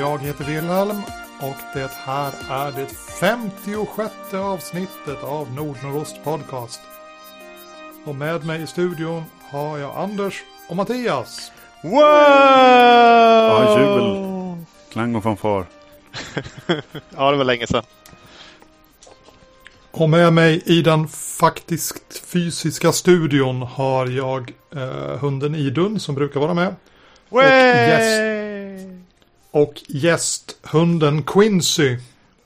Jag heter Wilhelm och det här är det 56 avsnittet av Nordnordost Podcast. Och med mig i studion har jag Anders och Mattias. Wow! Ja, jubel. Klang och fanfar. ja, det var länge sedan. Och med mig i den faktiskt fysiska studion har jag eh, hunden Idun som brukar vara med. Och gäst. Och gästhunden Quincy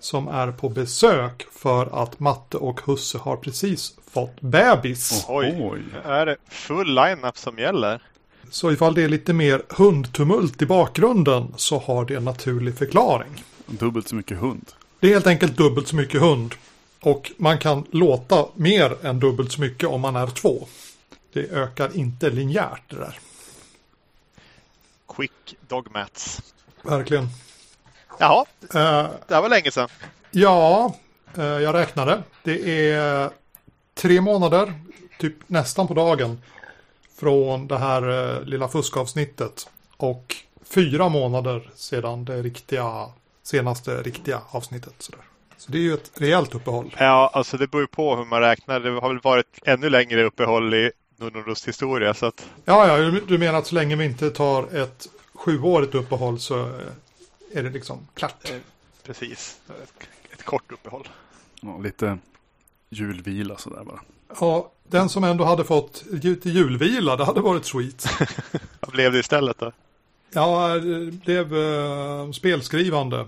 som är på besök för att Matte och Husse har precis fått bebis. Oj, Oj. är det full line-up som gäller? Så ifall det är lite mer hundtumult i bakgrunden så har det en naturlig förklaring. Dubbelt så mycket hund. Det är helt enkelt dubbelt så mycket hund. Och man kan låta mer än dubbelt så mycket om man är två. Det ökar inte linjärt det där. Quick dog mats. Verkligen. Jaha, Eh, det här var länge sedan. ja, eh, jag räknade. Det är tre månader, typ nästan på dagen, från det här eh, lilla fuskavsnittet. Och fyra månader sedan det riktiga, senaste riktiga avsnittet. Sådär. Så det är ju ett rejält uppehåll. Ja, alltså det beror ju på hur man räknar. Det har väl varit ännu längre uppehåll i Nordnordost historia. Så att, Ja, ja, du menar att så länge vi inte tar ett sjuårigt uppehåll så eh, är det liksom klart. eh, precis, ett, ett kort uppehåll. Ja, lite julvila sådär bara. Ja, den som ändå hade fått lite julvila, det hade varit sweet. Vad blev det istället då? Ja, det blev eh, spelskrivande.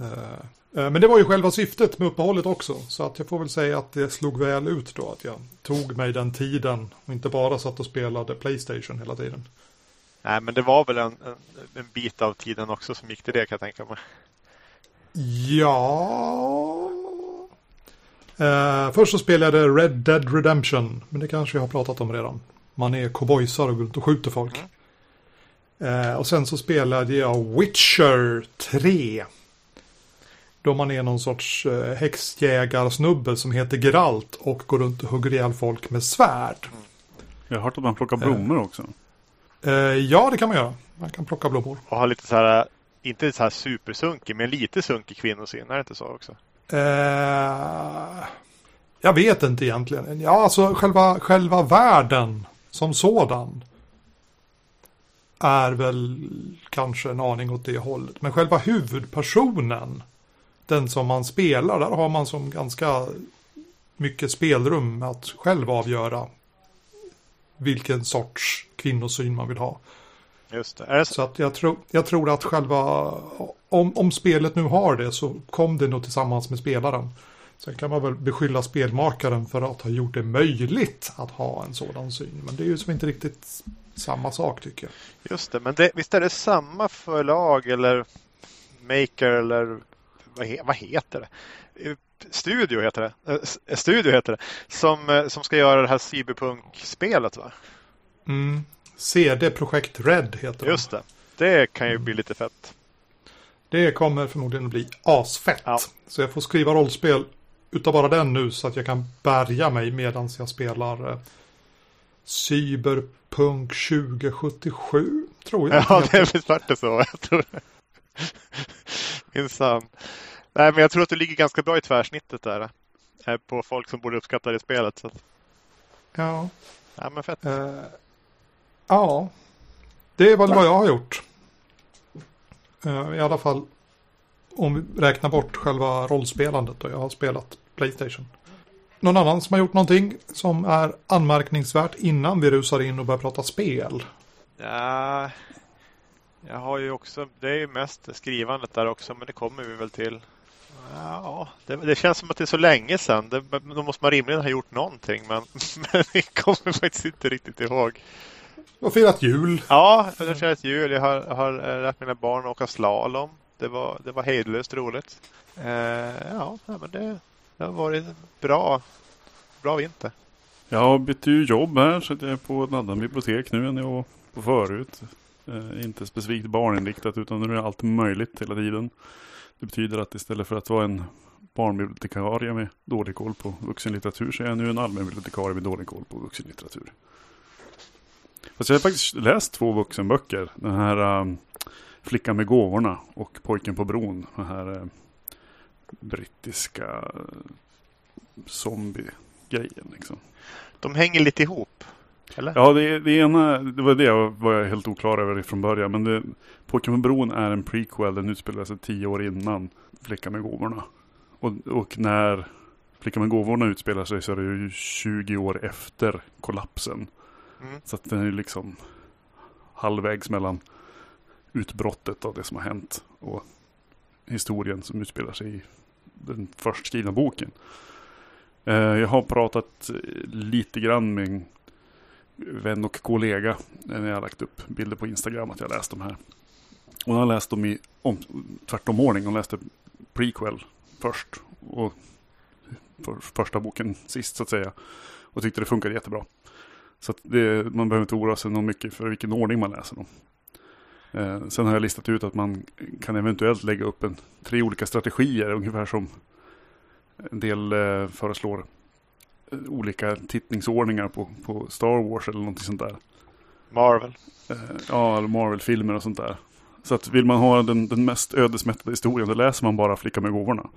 Eh, eh, men det var ju själva syftet med uppehållet också. Så att jag får väl säga att det slog väl ut då. Att jag tog mig den tiden och inte bara satt och spelade Playstation hela tiden. Nej, men det var väl en, en, en bit av tiden också som gick till det kan jag tänka mig. Ja... Eh, först så spelade jag Red Dead Redemption. Men det kanske jag har pratat om redan. Man är cowboysar och går ut och skjuter folk. Eh, och sen så spelade jag Witcher 3. Då man är någon sorts eh, häxjägarsnubbe som heter Geralt och går runt och hugger ihjäl folk med svärd. Jag har hört att man plockar blommor också. Eh, ja, det kan man göra. Man kan plocka blommor. Och ha lite så här, inte så här supersunkig, men lite sunkig kvinnosyn. Är det inte så också? Eh, jag vet inte egentligen. Ja, alltså själva, själva världen som sådan. Är väl kanske en aning åt det hållet. Men själva huvudpersonen. Den som man spelar. Där har man som ganska mycket spelrum att själv avgöra. Vilken sorts kvinnosyn man vill ha. Just det. Det så? Så att jag, tror, jag tror att själva, om, om spelet nu har det så kom det nog tillsammans med spelaren. Sen kan man väl beskylla spelmakaren för att ha gjort det möjligt att ha en sådan syn. Men det är ju som inte riktigt samma sak tycker jag. Just det, men det, visst är det samma förlag eller maker eller vad, he, vad heter det? Eh, Studio heter det. Eh, Studio heter det. Som, eh, som ska göra det här cyberpunk-spelet va? Mm. CD Projekt Red heter Just det. Det kan ju bli lite fett. det. Det kommer förmodligen att bli asfett. Ja. Så jag får skriva rollspel utav bara den nu så att jag kan bärga mig medan jag spelar eh, Cyberpunk 2077 tror jag. Ja, det är det så. Jag tror det. Minsann. Nej, men jag tror att du ligger ganska bra i tvärsnittet där. eh, På folk som borde uppskatta det spelet. Så. Ja. Ja, men fett. Eh, ja, det är väl vad jag har gjort. Eh, I alla fall om vi räknar bort själva rollspelandet och jag har spelat Playstation. Någon annan som har gjort någonting som är anmärkningsvärt innan vi rusar in och börjar prata spel? Ja, jag har ju också, det är ju mest skrivandet där också, men det kommer vi väl till. Ja, det, det känns som att det är så länge sedan. Det, då måste man rimligen ha gjort någonting, men, men det kommer faktiskt inte riktigt ihåg. Jag har firat jul. Ja, jag har firat jul. Jag har, har eh, lärt mina barn att åka slalom. Det var, det var hejdlöst roligt. Eh, ja, men det, det har varit en bra, bra vinter. Jag bytte ju jobb här så att jag är på ett annat bibliotek nu än jag var på förut. Eh, inte specifikt barninriktat utan nu är allt möjligt hela tiden. Det betyder att istället för att vara en barnbibliotekarie med dålig koll på vuxenlitteratur så är jag nu en allmänbibliotekarie med dålig koll på vuxenlitteratur. Fast jag har faktiskt läst två vuxenböcker. Den här um, Flickan med gåvorna och Pojken på bron. Den här eh, brittiska eh, zombie-grejen liksom. De hänger lite ihop. Eller? Ja, det, det ena, det var det jag var jag helt oklar över från början. Men det, på bron är en prequel. Den utspelar sig tio år innan Flickan med gåvorna. Och, och när Flickan med gåvorna utspelar sig så är det ju 20 år efter kollapsen. Mm. Så att den är ju liksom halvvägs mellan utbrottet av det som har hänt och historien som utspelar sig i den först skrivna boken. Eh, Jag har pratat lite grann med vän och kollega eh, när jag har lagt upp bilder på Instagram att jag läst de här. Och hon har läst dem i om, tvärtom ordning. Hon läste prequel först och för, första boken sist så att säga. Och tyckte det funkade jättebra. Så att det, man behöver inte oroa sig någon mycket för vilken ordning man läser dem. Eh, sen har jag listat ut att man kan eventuellt lägga upp en, tre olika strategier, ungefär som en del eh, föreslår olika tittningsordningar på, på Star Wars eller någonting sånt där. Marvel. Eh, ja, eller Marvel-filmer och sånt där. Så att vill man ha den, den mest ödesmättade historien, då läser man bara Flickan med gåvorna.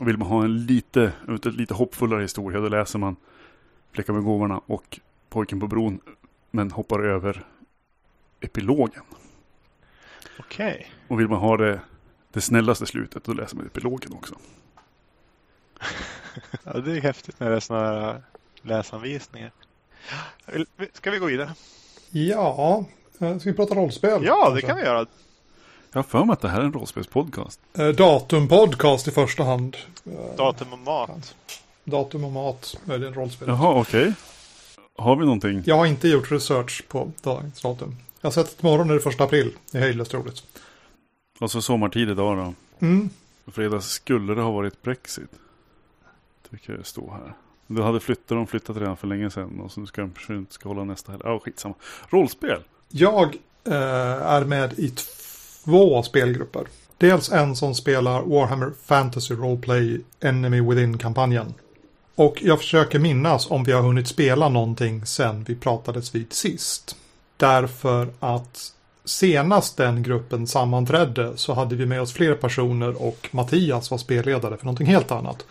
Och vill man ha en lite, lite hoppfullare historia, då läser man Flickan med gåvorna och Pojken på bron, men hoppar över epilogen. Okej. Och vill man ha det, det snällaste slutet, då läser man epilogen också. Ja, det är häftigt när det är sådana här läsanvisningar. Ska vi gå vidare? Ja, eh, ska vi prata rollspel? Ja, det kanske? kan vi göra. Jag har för mig att det här är en rollspelspodcast. Eh, Datumpodcast i första hand. Eh, Datum och mat. Datum och mat, möjligen rollspel. Jaha, okej. Har vi någonting? Jag har inte gjort research på dagens datum. Jag har sett att imorgon är det första april. Det är höjdlöst roligt. Och så sommartid idag då. Mm. Fredag skulle det ha varit Brexit. Tycker jag det stå här. Du hade flyttat, de flyttat redan för länge sedan. Och så ska de inte ska hålla nästa heller. Ja, skitsamma. Rollspel. Jag eh, är med i två spelgrupper. Dels en som spelar Warhammer Fantasy Roleplay Enemy Within-kampanjen. Och jag försöker minnas om vi har hunnit spela någonting sen vi pratades vid sist. Därför att senast den gruppen sammanträdde så hade vi med oss fler personer och Mattias var spelledare för någonting helt annat.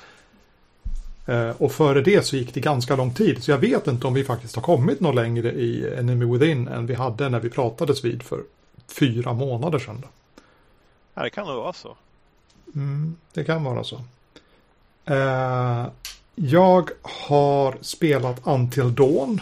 Eh, Och före det så gick det ganska lång tid. Så jag vet inte om vi faktiskt har kommit något längre i Enemy Within än vi hade när vi pratades vid för fyra månader sedan. Ja, det kan nog vara så. Mm, det kan vara så. Eh, jag har spelat Until Dawn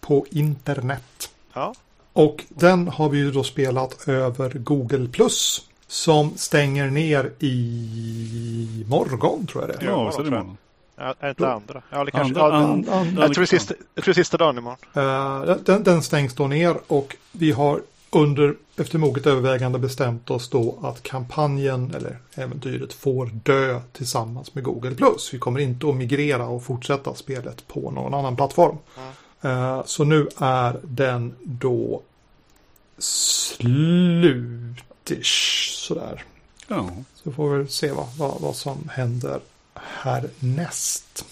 på internet. Ja. Och den har vi ju då spelat över Google Plus. Som stänger ner i morgon tror jag det är. Ja, så är det tror jag. imorgon. Är det inte andra? Ja, det kanske... Andra- ja, an- den- an- jag, tror det sista, jag tror det är sista dagen imorgon. Eh, den, den stängs då ner och vi har under efter moget övervägande bestämt oss då att kampanjen eller äventyret får dö tillsammans med Google+. Vi kommer inte att migrera och fortsätta spelet på någon annan plattform. Eh, så nu är den då slutish sådär. Ja. Så får vi se vad, vad, vad som händer härnäst.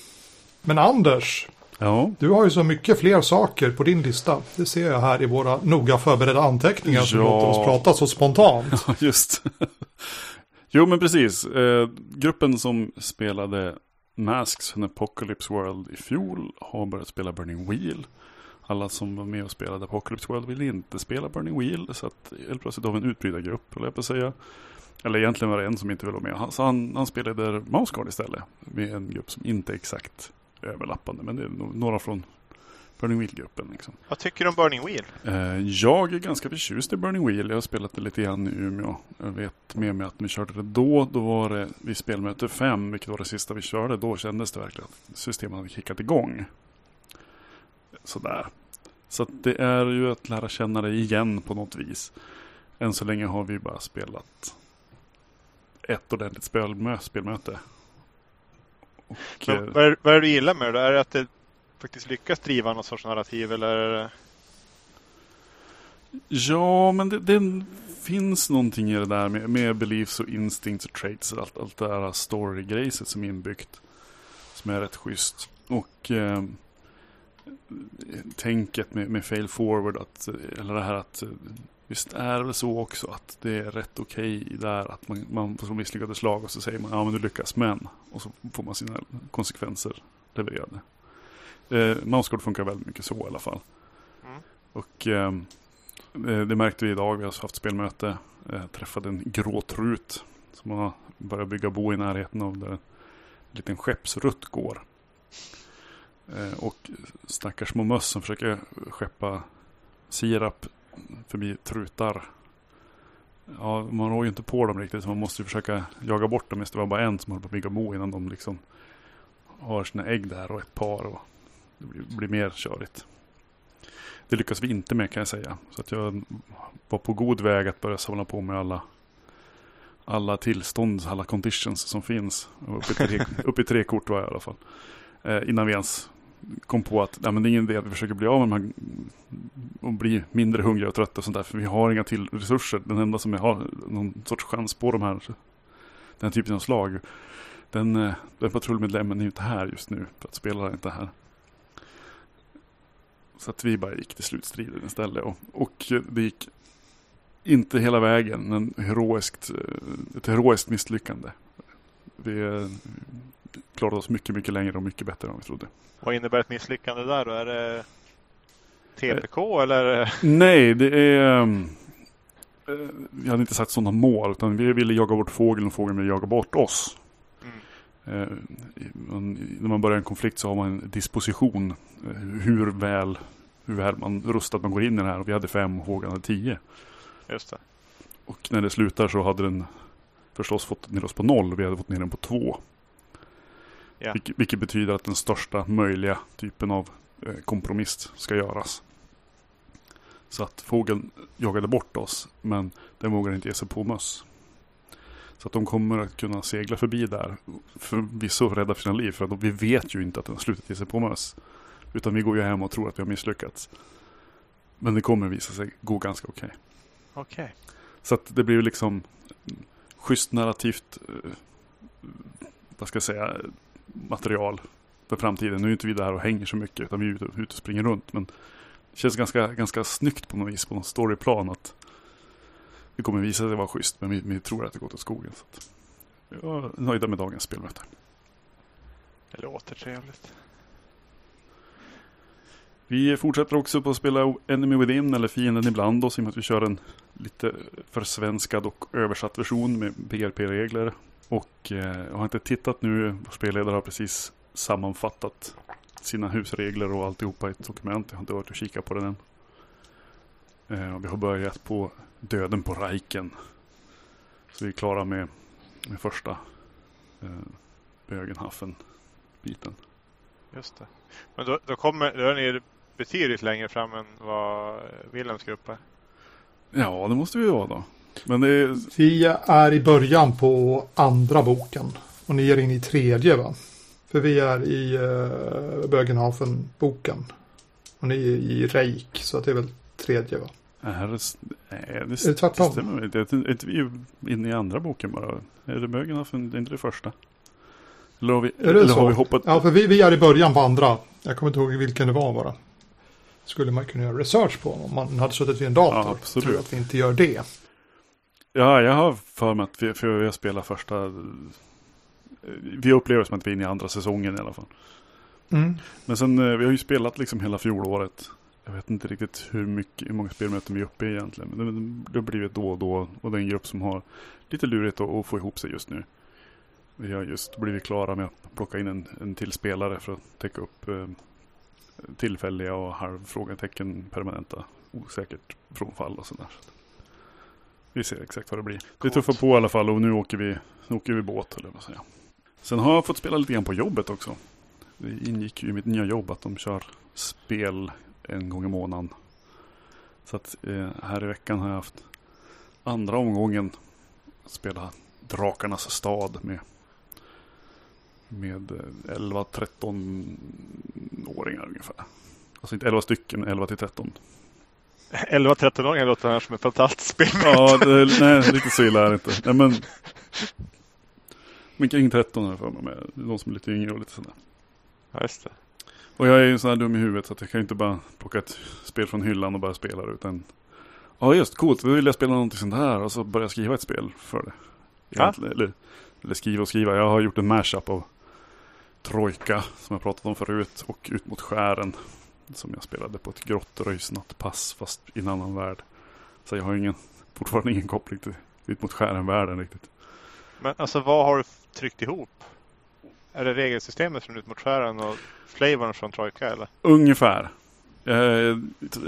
Men Anders, Ja. du har ju så mycket fler saker på din lista. Det ser jag här i våra noga förberedda anteckningar som Ja. låter oss prata så spontant. Ja, just. jo, men precis. Eh, gruppen som spelade Masks and Apocalypse World i fjol har börjat spela Burning Wheel. Alla som var med och spelade Apocalypse World ville inte spela Burning Wheel. Så att helt plötsligt har vi en utbrytargrupp, höll jag på att säga. Eller egentligen var det en som inte ville vara med. Han- Så han, han spelade Mouse Guard istället. Med en grupp som inte är exakt överlappande. Men det är några från Burning Wheel-gruppen. Liksom. Vad tycker du om Burning Wheel? Eh, Jag är ganska förtjust i Burning Wheel. Jag har spelat det lite grann i Umeå. Jag vet med mig att när vi körde det då, då var det vid spelmöte 5, vilket var det sista vi körde. Då kändes det verkligen att systemet hade kickat igång. Sådär. Så det är ju att lära känna det igen på något vis. Än så länge har vi bara spelat ett ordentligt spelmö spelmöte. Och, Men, eh, vad, är, vad är det du gillar med det? Är det att det faktiskt lyckas driva någon sorts narrativ eller. Ja, men det, det finns någonting i det där med, med beliefs och instincts och traits. Allt, allt det där story-grejset som är inbyggt. Som är rätt schysst. Och eh, tänket med, med fail forward. Att, eller det här att eh, Visst är det så också att det är rätt okej okay där att man, man får misslyckade slag och så säger man ja men du lyckas men och så får man sina konsekvenser levererade. Eh, Mousecode funkar väldigt mycket så i alla fall. Mm. Och ehm, eh, det märkte vi idag, vi har haft spelmöte, eh, träffade en gråtrut som har börjat bygga bo i närheten av där en liten skeppsrutt går. Eh, och stackars små möss som försöker skeppa sirap förbi trutar. Ja, man rår ju inte på dem riktigt så man måste ju försöka jaga bort dem. Det var bara en som håller på att bygga bo innan de liksom har sina ägg där och ett par. Och det blir, blir mer körigt. Det lyckas vi inte med kan jag säga. Så att jag var på god väg att börja samla på mig alla alla tillstånd, alla conditions som finns. Upp i tre, upp i tre kort var jag i alla fall. Eh, innan vi ens kom på att nej, men det är ingen idé att vi försöker bli av med de här och bli mindre hungriga och trötta och sånt där. För vi har inga till resurser. Den enda som har någon sorts chans på de här, den typen av slag. Den, eh, den patrullmedlemmen är ju inte här just nu. För att spela är inte här. Så att vi bara gick till slutstriden istället. Och, och det gick inte hela vägen, men heroiskt, eh, ett heroiskt misslyckande. Vi klarade oss mycket, mycket längre och mycket bättre än vi trodde. Vad innebär ett misslyckande där då? Är det TPK eh, eller? Nej, det är... Eh, vi hade inte satt sådana mål, utan vi ville jaga bort fågeln och fågeln ville jaga bort oss. Mm. Eh, när man börjar en konflikt så har man en disposition. Eh, hur väl, hur väl man rustat man går in i det här. Och vi hade fem och fågeln hade tio. Just det. Och när det slutar så hade den förstås fått ner oss på noll och vi hade fått ner den på två. Yeah. Vilket, vilket, betyder att den största möjliga typen av eh, kompromiss ska göras. Så att fågeln jagade bort oss men den vågar inte ge sig på möss. Så att de kommer att kunna segla förbi där. Förvisso rädda för sina liv för att vi vet ju inte att den har slutat ge sig på möss. Utan vi går ju hem och tror att vi har misslyckats. Men det kommer visa sig gå ganska okej. Okay. Okej. Okay. Så att det blir liksom schysst narrativt, eh, vad ska jag säga, material för framtiden. Nu är inte vi där och hänger så mycket utan vi är ute, ute och springer runt. Men det känns ganska, ganska snyggt på något vis på något storyplan att det kommer visa sig vara schysst men vi, vi tror att det går till skogen. Så att jag är nöjda med dagens spelmöte. Det låter trevligt. Vi fortsätter också på att spela Enemy Within eller Fienden ibland oss i och med att vi kör en lite försvenskad och översatt version med PRP-regler. Och eh, jag har inte tittat nu. Vår spelledare har precis sammanfattat sina husregler och alltihopa i ett dokument. Jag har inte varit och kikat på den än. Eh, vi har börjat på Döden på Raiken. Så vi är klara med, med första eh, Bögenhaffen-biten. Just det. Men då, då, kommer, då är ni betydligt längre fram än vad Wilhelms grupp är. Ja, det måste vi vara då. Men det är... Vi är i början på andra boken. Och ni är inne i tredje va? För vi är i uh, Bögenhafen-boken. Och ni är i Reik, så det är väl tredje va? Är det, nej, det, är det tvärtom? Det stämmer inte. Är inte vi inne i andra boken bara? Är det Bögenhafen, det är inte det första? Eller har vi, är eller har vi hoppat? Ja, för vi, vi är i början på andra. Jag kommer inte ihåg vilken det var bara skulle man kunna göra research på om man hade suttit vid en dator. Ja, absolut. Tror att vi inte gör det. Ja, jag har för mig att vi, för vi har spelat första... Vi upplever som att vi är inne i andra säsongen i alla fall. Mm. Men sen, eh, vi har ju spelat liksom hela fjolåret. Jag vet inte riktigt hur, mycket, hur många spelmöten vi är uppe i egentligen. Men det har blivit då och då. Och det är en grupp som har lite lurigt att, att få ihop sig just nu. Vi har just blivit klara med att plocka in en, en till spelare för att täcka upp eh, tillfälliga och halvfrågetecken permanenta osäkert frånfall och sådär. Vi ser exakt vad det blir. Vi tuffar på i alla fall och nu åker vi, nu åker vi båt eller vad säga. Sen har jag fått spela lite grann på jobbet också. Det ingick ju i mitt nya jobb att de kör spel en gång i månaden. Så att eh, här i veckan har jag haft andra omgången spela Drakarnas stad med med 11-13 eh, åringar ungefär. Alltså inte 11 stycken, 11 till 13. 11-13-åringar låter här som ett fantastiskt spel. Ja, det, nej, lite så illa är det inte. Nej, men, men kring 13 här för mig med. De som är lite yngre och lite sådär. Ja, just det. Och jag är ju sån här dum i huvudet så att jag kan inte bara plocka ett spel från hyllan och bara spela det. Utan Ja just, coolt. Då vill jag spela någonting sånt här och så börja skriva ett spel för det. Ja. Eller, eller skriva och skriva. Jag har gjort en mashup av Trojka som jag pratat om förut och Ut mot skären. Som jag spelade på ett grottröjsnattpass fast i en annan värld. Så jag har ingen, fortfarande ingen koppling till Ut mot skären-världen riktigt. Men alltså vad har du tryckt ihop? Är det regelsystemet från Ut mot skären och flavorn från Trojka eller? Ungefär. Eh,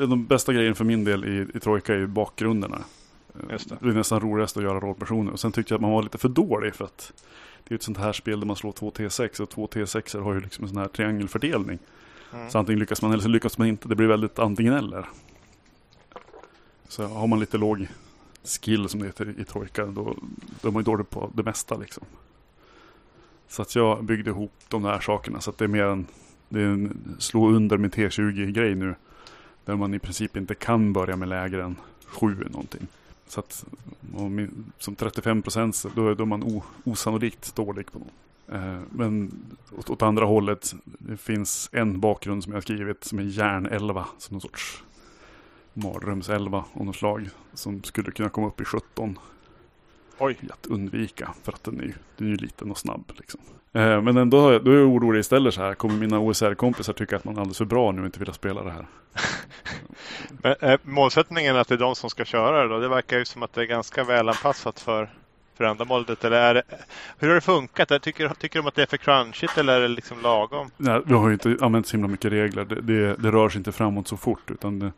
de bästa grejerna för min del i, i Trojka är ju bakgrunderna. Eh, Just det. det är nästan roligast att göra rollpersoner. Och sen tyckte jag att man var lite för dålig för att det är ett sånt här spel där man slår två T6 och två T6 har ju liksom en sån här triangelfördelning. Mm. Så antingen lyckas man eller så lyckas man inte. Det blir väldigt antingen eller. Så har man lite låg skill som det heter i Trojka då, då är man ju dålig på det mesta liksom. Så att jag byggde ihop de där sakerna så att det är mer en, det är en slå under med T20-grej nu. Där man i princip inte kan börja med lägre än 7 någonting. Så att om, som 35 procent då, är- då är man o, osannolikt dålig på något. Eh, men åt, åt andra hållet, det finns en bakgrund som jag har skrivit som är järn-11. Som någon sorts mardröms-11 av något slag. Som skulle kunna komma upp i 17 Oj. att undvika. För att den är ju, den är ju liten och snabb. Liksom. Eh, men ändå då är jag orolig istället så här. Kommer mina OSR-kompisar tycka att man är alldeles för bra nu och inte vilja spela det här? Men, är målsättningen att det är de som ska köra det då? Det verkar ju som att det är ganska välanpassat för, för ändamålet. Eller är det, hur har det funkat? Tycker, tycker de att det är för crunchigt eller är det liksom lagom? Nej, vi har ju inte använt så himla mycket regler. Det, det, det rör sig inte framåt så fort. Utan det,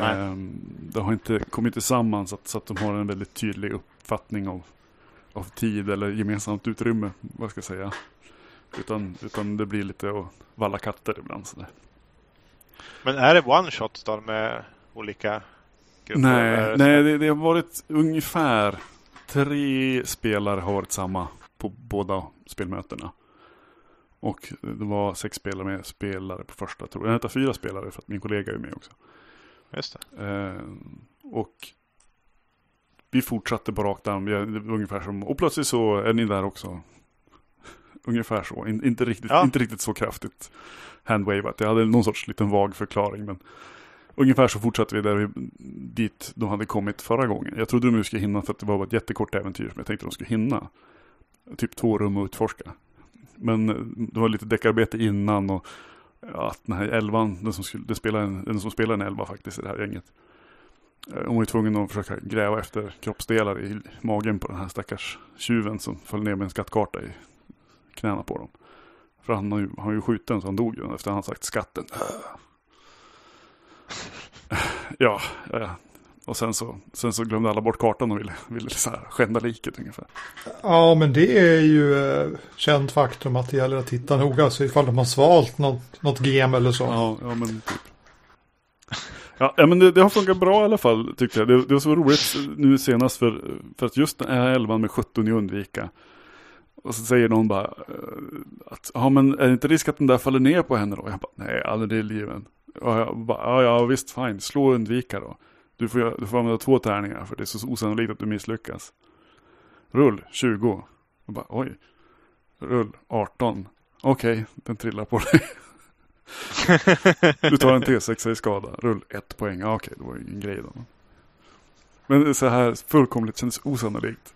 ehm, det har inte kommit tillsammans så att, så att de har en väldigt tydlig uppfattning av, av tid eller gemensamt utrymme. Vad ska jag säga. Utan, utan det blir lite att valla katter ibland. Så där. Men är det one shot då med olika grupper? Nej, nej det, det har varit ungefär tre spelare har varit samma på båda spelmötena. Och det var sex spelare med spelare på första, tror jag. Nej, fyra spelare för att min kollega är med också. Just det. Eh, och vi fortsatte på rakt arm. Ungefär som, och plötsligt så är ni där också. ungefär så. In, inte, riktigt, Ja. inte riktigt så kraftigt handwavat. Jag hade någon sorts liten vag förklaring. Men ungefär så fortsatte vi där vi, dit de hade kommit förra gången. Jag trodde de skulle hinna för att det var ett jättekort äventyr som jag tänkte de skulle hinna. Typ två rum att utforska. Men eh, det var lite deckarbete innan och ja, att den här elvan, den som, skulle, det spelar en, den som spelar en elva faktiskt i det här gänget. Eh, hon var ju tvungen att försöka gräva efter kroppsdelar i magen på den här stackars tjuven som föll ner med en skattkarta i knäna på dem. För han har ju, han har ju skjuten så han dog ju efter han sagt skatten. Ja, ja. Och sen så, sen så glömde alla bort kartan och ville, ville så här skända liket ungefär. Ja, men det är ju eh, känt faktum att det gäller att titta noga så ifall de har svalt något, något gem eller så. Ja, ja men typ. Ja, men det, det har funkat bra i alla fall tyckte jag. Det, det var så roligt nu senast för, för att just den här elvan med 17 i undvika. Och så säger någon bara eh, att, ja men är det inte risk att den där faller ner på henne då? Jag bara, nej, aldrig i livet. Och jag bara, ja, ja visst, fine, slå och undvika då. Du får, du får använda två tärningar för det är så osannolikt att du misslyckas. Rull 20. Och bara, oj. Rull 18. Okej, den trillar på dig. Du tar en T6 i skada. Rull 1 poäng. Ja, okej, det var ju ingen grej då. Men så här fullkomligt känns osannolikt.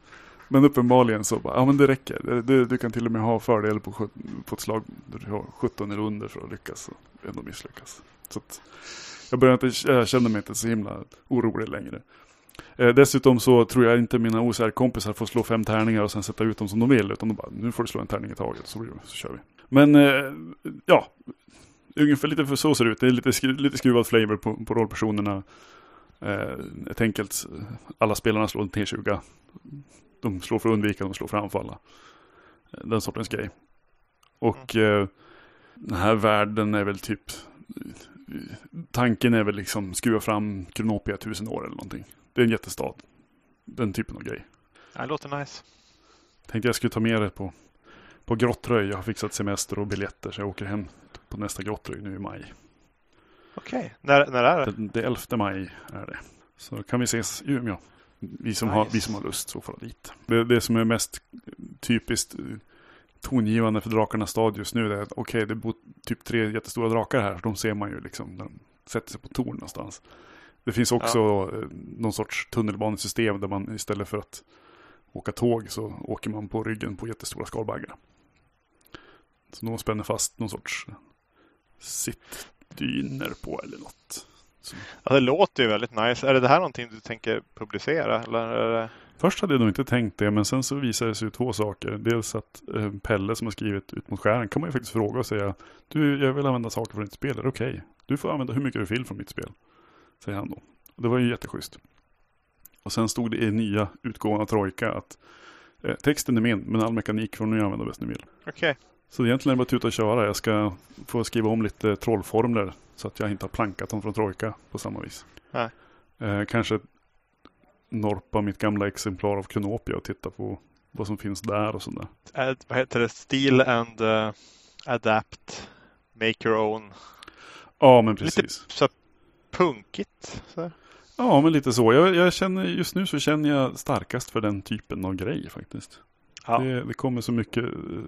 Men uppenbarligen så bara, ja men det räcker. Du, du kan till och med ha fördel på, på ett slag där du har 17 eller under för att lyckas och ändå misslyckas. Så att jag börjar inte, jag känner mig inte så himla orolig längre. Eh, dessutom så tror jag inte mina OCR-kompisar får slå fem tärningar och sen sätta ut dem som de vill. Utan de bara, nu får du slå en tärning i taget så, så kör vi. Men eh, ja, ungefär lite för så ser det ut. Det är lite, skru, lite skruvad flavor på, på rollpersonerna. Eh, ett enkelt, alla spelarna slår en T20. De slår för att undvika, de slår för att anfalla. Eh, Den sortens grej. Och eh, den här världen är väl typ Tanken är väl liksom skruva fram Kronopia tusen år eller någonting. Det är en jättestad. Den typen av grej. Det låter nice. Tänkte jag skulle ta med det på, på Grottröj. Jag har fixat semester och biljetter så jag åker hem på nästa Grottröj nu i maj. Okej. När, när är det? Det, det 11 maj är det. Så kan vi ses i Umeå. Vi som, har, Nice. vi som har lust så får dit. Det, det som är mest typiskt eh, tongivande för Drakarnas stad just nu är att okej, det bor typ tre jättestora drakar här. De ser man ju liksom när de sätter sig på torn någonstans. Det finns också ja. någon sorts tunnelbanesystem där man istället för att åka tåg så åker man på ryggen på jättestora skalbaggar. Så någon spänner fast någon sorts sittdyner på eller något. Ja, det låter ju väldigt nice. Är det, det här någonting du tänker publicera? Eller är det... Först hade jag nog inte tänkt det, men sen så visade det sig två saker. Dels att eh, Pelle som har skrivit Ut mot skären kan man ju faktiskt fråga och säga Du, jag vill använda saker från ditt spel. Okej, okay. du får använda hur mycket du vill från mitt spel. Säger han då. Det var ju jätteschysst. Och sen stod det i nya utgåvan av Trojka att eh, texten är min, men all mekanik får ni använda bäst ni vill. Okej. Okay. Så egentligen är det bara tuta och köra. Jag ska få skriva om lite trollformler så att jag inte har plankat dem från Trojka på samma vis. Nej. Eh, kanske norpa mitt gamla exemplar av Kronopia och titta på vad som finns där och sådär. Ad, vad heter det? Steal and uh, adapt. Make your own. Ja, men precis. Lite så punkigt. Så. Ja, men lite så. Jag, jag, känner, just nu så känner jag starkast för den typen av grej faktiskt. Ja. Det, det kommer så mycket uh,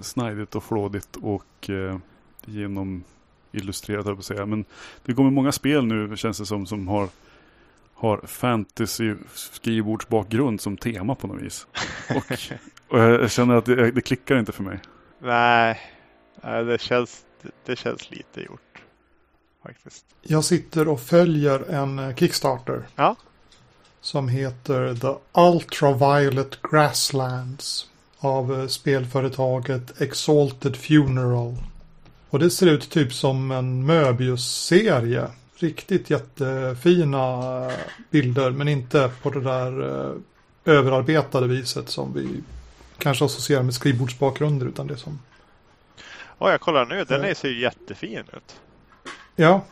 snajdigt och flådigt och uh, genom illustrerat, jag på att säga. Men det kommer många spel nu, känns det som, som har har fantasy skrivbordsbakgrund som tema på något vis. Och, och jag känner att det, det, klickar inte för mig. Nej, det känns, det känns lite gjort. Faktiskt. Jag sitter och följer en eh, Kickstarter. Ja. Som heter The Ultraviolet Grasslands. Av eh, spelföretaget Exalted Funeral. Och det ser ut typ som en Möbius-serie riktigt jättefina bilder men inte på det där eh, överarbetade viset som vi kanske associerar med skrivbordsbakgrunder utan det som... Ja, jag kollar nu. Den äh, ser ju jättefin ut. Ja.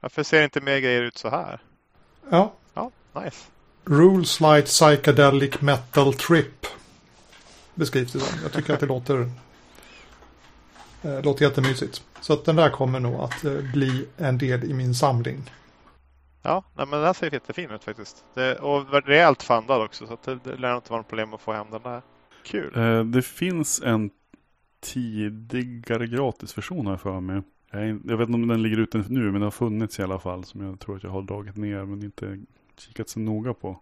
Varför ser inte mer grejer ut så här? Ja. Ja, nice. Rules like psychedelic metal trip. Beskrivs det som. Jag tycker att det låter Eh, låter jättemysigt. Så att den där kommer nog att eh, bli en del i min samling. Ja, nej, men den ser jättefin ut faktiskt. Det, och rejält fandad också så att det, det lär inte vara något problem att få hem den där. Kul. Eh, det finns en tidigare gratisversion här för mig. Jag, jag vet inte om den ligger ute nu men den har funnits i alla fall som jag tror att jag har dragit ner men inte kikat så noga på.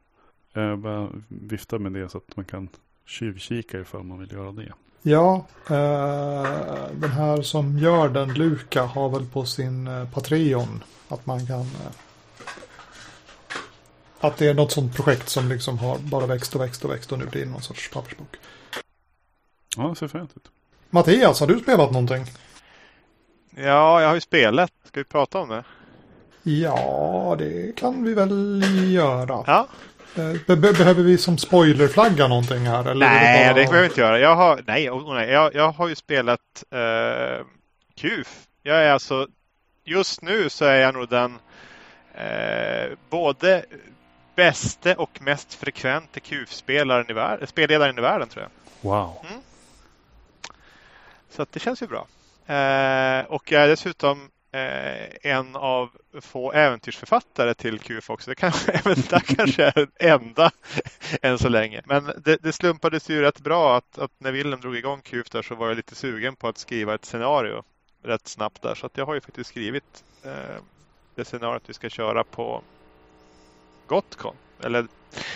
Jag bara viftar med det så att man kan tjuvkika ifall man vill göra det. Ja, eh, den här som gör den, Luka, har väl på sin eh, Patreon att man kan eh, att det är något sånt projekt som liksom har bara växt och växt och växt och nu blir det någon sorts pappersbok. Ja, det ser fint ut. Mattias, har du spelat någonting? Ja, jag har ju spelat. Ska vi prata om det? Ja, det kan vi väl göra. Ja. Eh, be behöver vi som spoilerflagga någonting här? Eller nej, det, bara... det behöver vi inte göra. Jag har, nej, oh, nej jag, jag har ju spelat eh, KUF. Jag är alltså, just nu så är jag nog den eh, både bäste och mest frekvente KUF-spelaren i världen, spelledaren i världen tror jag. Wow. Mm. Så att det känns ju bra. Eh, och jag är dessutom eh, en av få äventyrsförfattare till QF också. Det kanske, även där kanske är enda än så länge. Men det, det slumpades ju rätt bra att, att när Willem drog igång QF där så var jag lite sugen på att skriva ett scenario rätt snabbt där. Så att jag har ju faktiskt skrivit eh, det scenariot vi ska köra på Gotcon. Eller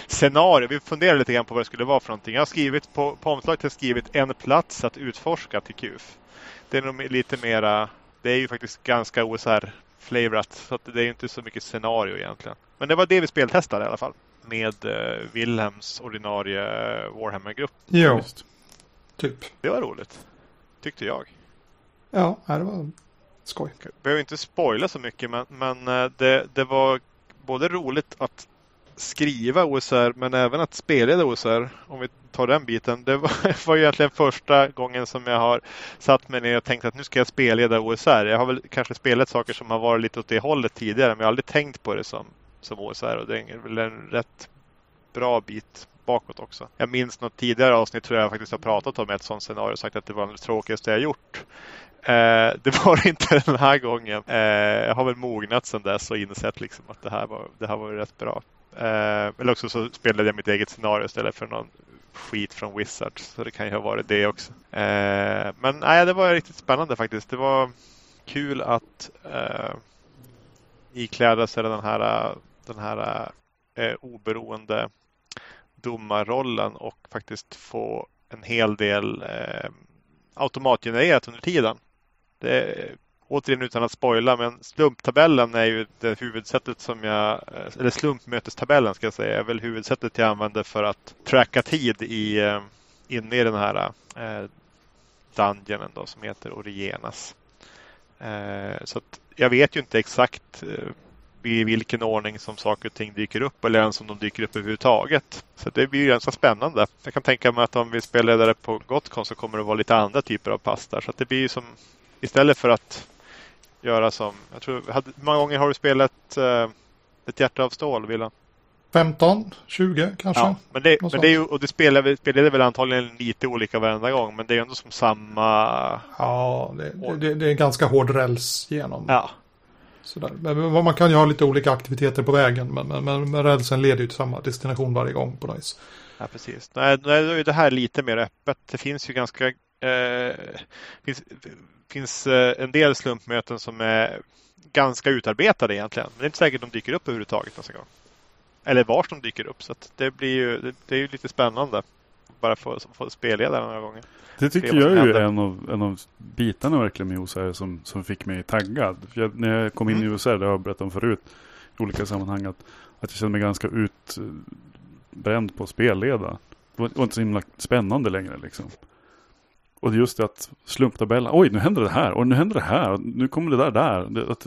scenario. Vi funderar lite grann på vad det skulle vara för någonting. Jag har skrivit på, på omslaget har skrivit en plats att utforska till QF. Det är nog lite mera det är ju faktiskt ganska OSR-flavorat. Så det är inte så mycket scenario egentligen. Men det var det vi speltestade i alla fall. Med uh, Wilhelms ordinarie Warhammer-grupp. Jo, Just. typ. Det var roligt. Tyckte jag. Ja, det var skoj. Behöver inte spoila så mycket men, men eh, det, det var både roligt att skriva OSR men även att spelleda OSR. Om vi tar den biten. Det var, var egentligen första gången som jag har satt mig ner och tänkt att nu ska jag spelleda OSR. Jag har väl kanske spelat saker som har varit lite åt det hållet tidigare men jag har aldrig tänkt på det som, som OSR och det är väl en rätt bra bit bakåt också. Jag minns något tidigare avsnitt tror jag faktiskt har pratat om ett sådant scenario och sagt att det var det tråkigaste jag gjort. Eh, det var det inte den här gången. Eh, jag har väl mognat sedan dess och insett liksom att det här var, det här var rätt bra. Eh, eller också så spelade jag mitt eget scenario istället för någon skit från Wizards. Så det kan ju ha varit det också. Eh, men nej, det var riktigt spännande faktiskt. Det var kul att eh, ikläda sig den här, den här eh, oberoende domarrollen och faktiskt få en hel del eh, automatgenererat under tiden. Det, återigen utan att spoila, men slumptabellen är ju det huvudsättet som jag, eh, eller slumpmötestabellen ska jag säga, är väl huvudsättet jag använder för att tracka tid i, eh, inne i den här eh, dungeonen då, som heter Origenas. Eh, så jag vet ju inte exakt eh, i vilken ordning som saker och ting dyker upp eller ens om de dyker upp överhuvudtaget. Så det blir ganska spännande. Jag kan tänka mig att om vi spelar ledare på Gotcon så kommer det vara lite andra typer av pass där. Så det blir som istället för att göra som, jag tror, hur många gånger har du spelat uh, ett hjärta av stål, Willan? 15, 20 kanske. Ja, men det, men det är och det spelar, spelade väl antagligen lite olika varenda gång, men det är ändå som samma... Ja, det, det, det är en ganska hård räls genom. Ja. Sådär. Men man kan ju ha lite olika aktiviteter på vägen, men, men, men, men rälsen leder ju till samma destination varje gång på något. Ja, precis. Nej, då är det här lite mer öppet. Det finns ju ganska... Eh, finns, finns eh, en del slumpmöten som är ganska utarbetade egentligen. Men det är inte säkert att de dyker upp överhuvudtaget nästa gång. Eller vars de dyker upp. Så det blir ju det, är ju lite spännande. Bara få, få spelleda några gånger. Det tycker jag är ju en av, en av bitarna verkligen med OSR som, som fick mig taggad. Jag, när jag kom in mm. i OSR, det har jag berättat om förut i olika sammanhang, att, att jag kände mig ganska utbränd på spelleda. Var, det var inte så himla spännande längre liksom. Och just det att slumptabellen, oj nu händer det här och nu händer det här nu kommer det där där. Det, att,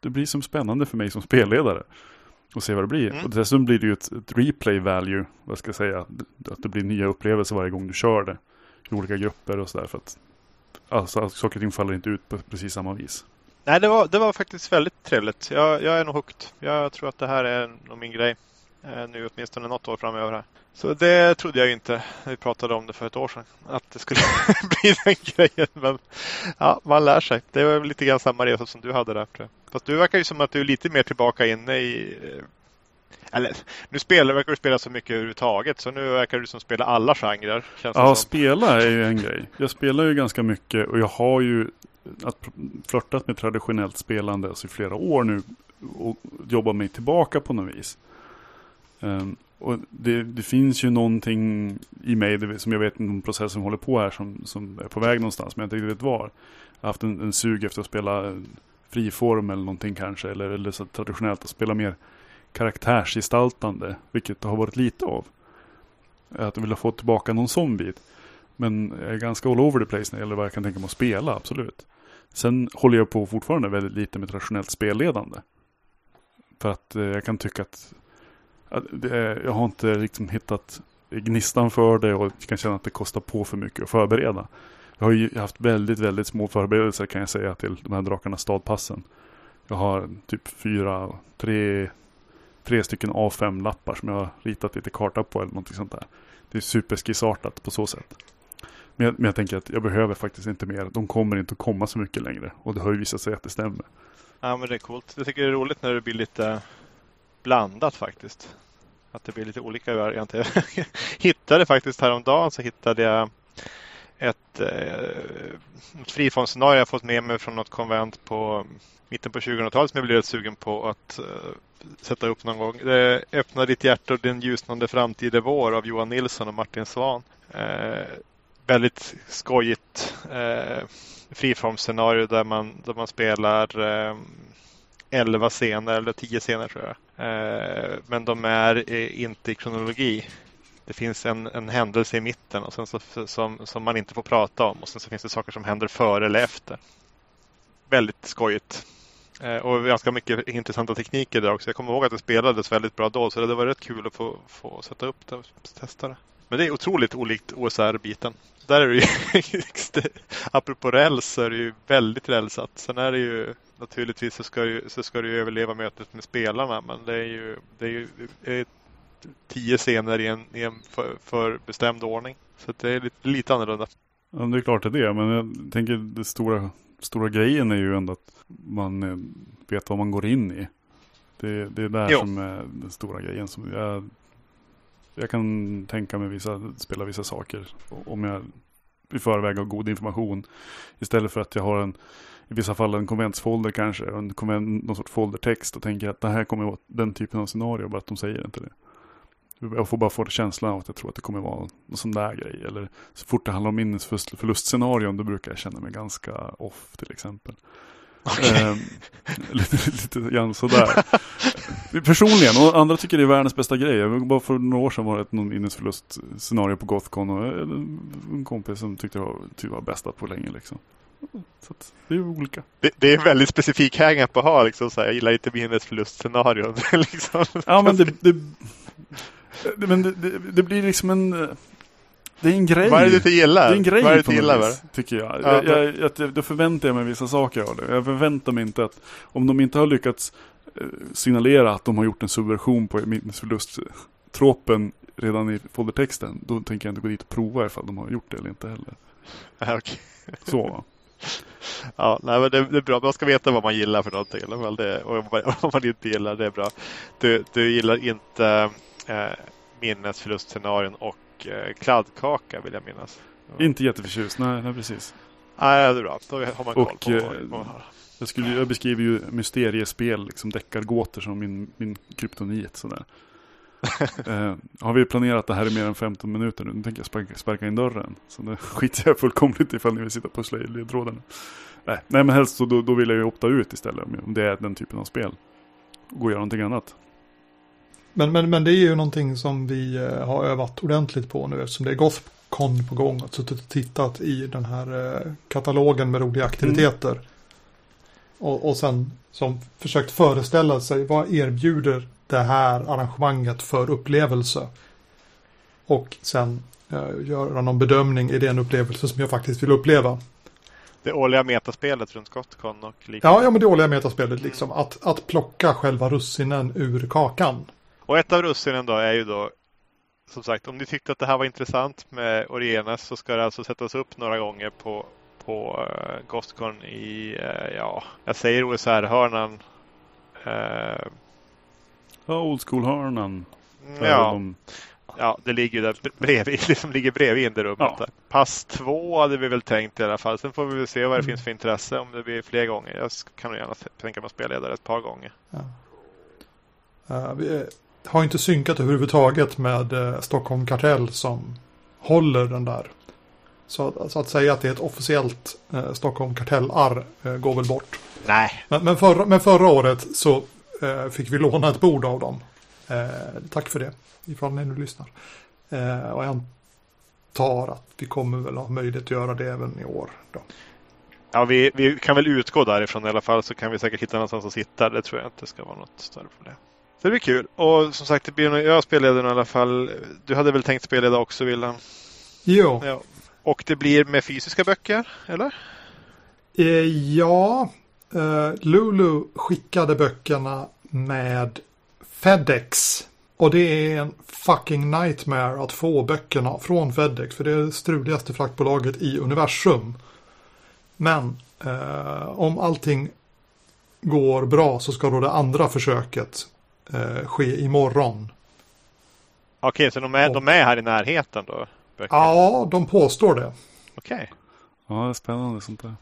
det blir som spännande för mig som spelledare. Och se vad det blir. Mm. Och dessutom blir det ju ett, ett, replay value, vad ska jag säga. Att det blir nya upplevelser varje gång du kör det. I olika grupper och sådär. För att alltså, saker och ting faller inte ut på precis samma vis. Nej, det var, det var faktiskt väldigt trevligt. Jag, jag är nog hooked. Jag tror att det här är nog min grej. Eh, nu åtminstone något år framöver här. Så det trodde jag inte när vi pratade om det för ett år sedan. Att det skulle bli den grejen. Men ja, man lär sig. Det var lite grann samma resa som du hade där. Tror jag. Fast du verkar ju som att du är lite mer tillbaka inne i eh, eller, nu spelar, verkar du spela så mycket överhuvudtaget så nu verkar du som spela alla genrer. ja, som. spela är ju en grej. Jag spelar ju ganska mycket och jag har ju att flörtat med traditionellt spelande alltså i flera år nu och jobbat mig tillbaka på något vis. Um, och det, det, finns ju någonting i mig som jag vet inte process som håller på här som, som är på väg någonstans men jag inte riktigt vet var. Jag har haft en, en sug efter att spela friform eller någonting kanske eller, eller så traditionellt att spela mer karaktärsgestaltande, vilket det har varit lite av. Att jag vill ha fått tillbaka någon sån bit. Men jag är ganska all over the place när det gäller vad jag kan tänka mig att spela, absolut. Sen håller jag på fortfarande väldigt lite med traditionellt spelledande. För att eh, jag kan tycka att, jag har inte liksom hittat gnistan för det och kan känna att det kostar på för mycket att förbereda. Jag har ju haft väldigt, väldigt små förberedelser kan jag säga till de här Drakarnas stadpassen. Jag har typ fyra, tre, tre stycken A5-lappar som jag har ritat lite karta på eller någonting sånt där. Det är superskissartat på så sätt. Men jag, men jag tänker att jag behöver faktiskt inte mer. De kommer inte att komma så mycket längre. Och det har ju visat sig att det stämmer. Ja men det är coolt. Jag tycker det är roligt när det blir lite blandat faktiskt. Att det blir lite olika varianter. Jag hittade faktiskt häromdagen så hittade jag ett, eh, ett frifondsscenario jag fått med mig från något konvent på mitten på 2000-talet som jag blev rätt sugen på att eh, sätta upp någon gång. Det Öppna ditt hjärta och den ljusnande framtid är vår av Johan Nilsson och Martin Svan. Eh, väldigt skojigt eh, friformsscenario där man, där man spelar eh, 11 scener eller 10 scener tror jag. Eh, men de är eh, inte i kronologi. Det finns en, en händelse i mitten och sen så, som, som man inte får prata om och sen så finns det saker som händer före eller efter. Väldigt skojigt. Eh, och ganska mycket intressanta tekniker där också. Jag kommer ihåg att det spelades väldigt bra då så det var rätt kul att få, få sätta upp det och testa det. Men det är otroligt olikt OSR-biten. Där är det ju, apropå räls, så är det ju väldigt rälsat. Sen är det ju naturligtvis så ska, ju, så ska du överleva mötet med spelarna men det är ju, det är ju är tio scener i en, i en för, för bestämd ordning. Så det är lite, lite annorlunda. Ja, det är klart det är det, men jag tänker det stora stora grejen är ju ändå att man eh, vet vad man går in i. Det, det är där jo. som är den stora grejen. Som jag, jag kan tänka mig vissa, spela vissa saker om jag i förväg har god information. Istället för att jag har en, i vissa fall en konventsfolder kanske, en konvent, någon sorts foldertext och tänker att det här kommer vara den typen av scenario, bara att de säger inte det. Jag får bara få känslan av att jag tror att det kommer vara någon sån där grej. Eller så fort det handlar om minnesförlustscenarion då brukar jag känna mig ganska off till exempel. Okay. Eh, lite, lite grann sådär. Personligen, och andra tycker det är världens bästa grej. Bara för några år sedan var det ett minnesförlust-scenario på Gothcon och en kompis som tyckte det var, typ var bästa på länge. Liksom. Så det är olika. Det, det är en väldigt specifik hang-up att ha. Liksom, så här, jag gillar inte minnesförlust-scenarion. liksom. Ja, men det, det, men det, det, det blir liksom en... Det är en grej. Vad är det du inte gillar? Det är en grej Vad är det på gillar, vis, tycker jag. Ja, jag, jag, jag. Då förväntar jag mig vissa saker av det. Jag förväntar mig inte att om de inte har lyckats eh, signalera att de har gjort en subversion på minnesförlust-tropen redan i foldertexten. Då tänker jag inte gå dit och prova ifall de har gjort det eller inte heller. Ja, okay. Så va? Ja, nej, men det, det, är bra. Man ska veta vad man gillar för någonting. Eller väl det, och vad man inte gillar, det är bra. Du, du gillar inte eh, minnesförlustscenarion och eh, kladdkaka vill jag minnas. Inte jätteförtjust, nej, nej precis. Nej, det är bra. Då har man koll och, på eh, vad man har. Jag, skulle, jag beskriver ju mysteriespel, liksom deckargåtor som min, min kryptonit. Sådär. eh, har vi planerat det här i mer än 15 minuter nu? Nu tänker jag sparka, sparka in dörren. Så det skiter jag fullkomligt ifall ni vill sitta och pussla i ledtrådarna. Nej, nej, men helst så då, då vill jag ju opta ut istället. Om det är den typen av spel. Och gå och göra någonting annat. Men, men, men det är ju någonting som vi eh, har övat ordentligt på nu eftersom det är Gothcon på gång. Och suttit och tittat i den här eh, katalogen med roliga aktiviteter. Mm. Och, och sen som försökt föreställa sig vad erbjuder det här arrangemanget för upplevelse. Och sen eh, göra någon bedömning i den upplevelse som jag faktiskt vill uppleva. Det årliga metaspelet runt Gothcon och liknande. Ja, ja men det årliga metaspelet liksom. Mm. Att, att plocka själva russinen ur kakan. Och ett av russinen då är ju då som sagt om ni tyckte att det här var intressant med Origenes så ska det alltså sättas upp några gånger på, på uh, Gothcon i, uh, ja, jag säger OSR-hörnan. Uh, ja, Old School-hörnan. Ja. De... ja, det ligger ju där bredvid, liksom ligger bredvid in det rummet. Ja. Pass två hade vi väl tänkt i alla fall. Sen får vi väl se vad det mm. finns för intresse om det blir fler gånger. Jag kan nog gärna tänka mig att spela där ett par gånger. Ja. Uh, vi har inte synkat överhuvudtaget med uh, Stockholm Kartell som håller den där. Så, så, att säga att det är ett officiellt uh, Stockholm Kartell-arr går väl bort. Nej. Men, men, förra, men förra året så fick vi låna ett bord av dem. tack för det, ifall ni nu lyssnar. och jag antar att vi kommer väl ha möjlighet att göra det även i år. Då. Ja, vi, vi kan väl utgå därifrån i alla fall så kan vi säkert hitta någonstans att sitta. Det tror jag inte ska vara något större problem. Så det blir kul. Och som sagt, det blir nog, jag spelleder i alla fall. Du hade väl tänkt spelleda också, Wilhelm? Jo. Ja. Och det blir med fysiska böcker, eller? Eh, ja. Eh, Lulu skickade böckerna med Fedex. Och det är en fucking nightmare att få böckerna från Fedex. För det är det struligaste fraktbolaget i universum. Men eh, om allting går bra så ska då det andra försöket eh, ske imorgon. Okej, så de är, de är här i närheten då? Böcker. Ja, de påstår det. Okej. Ja, det är spännande sånt där.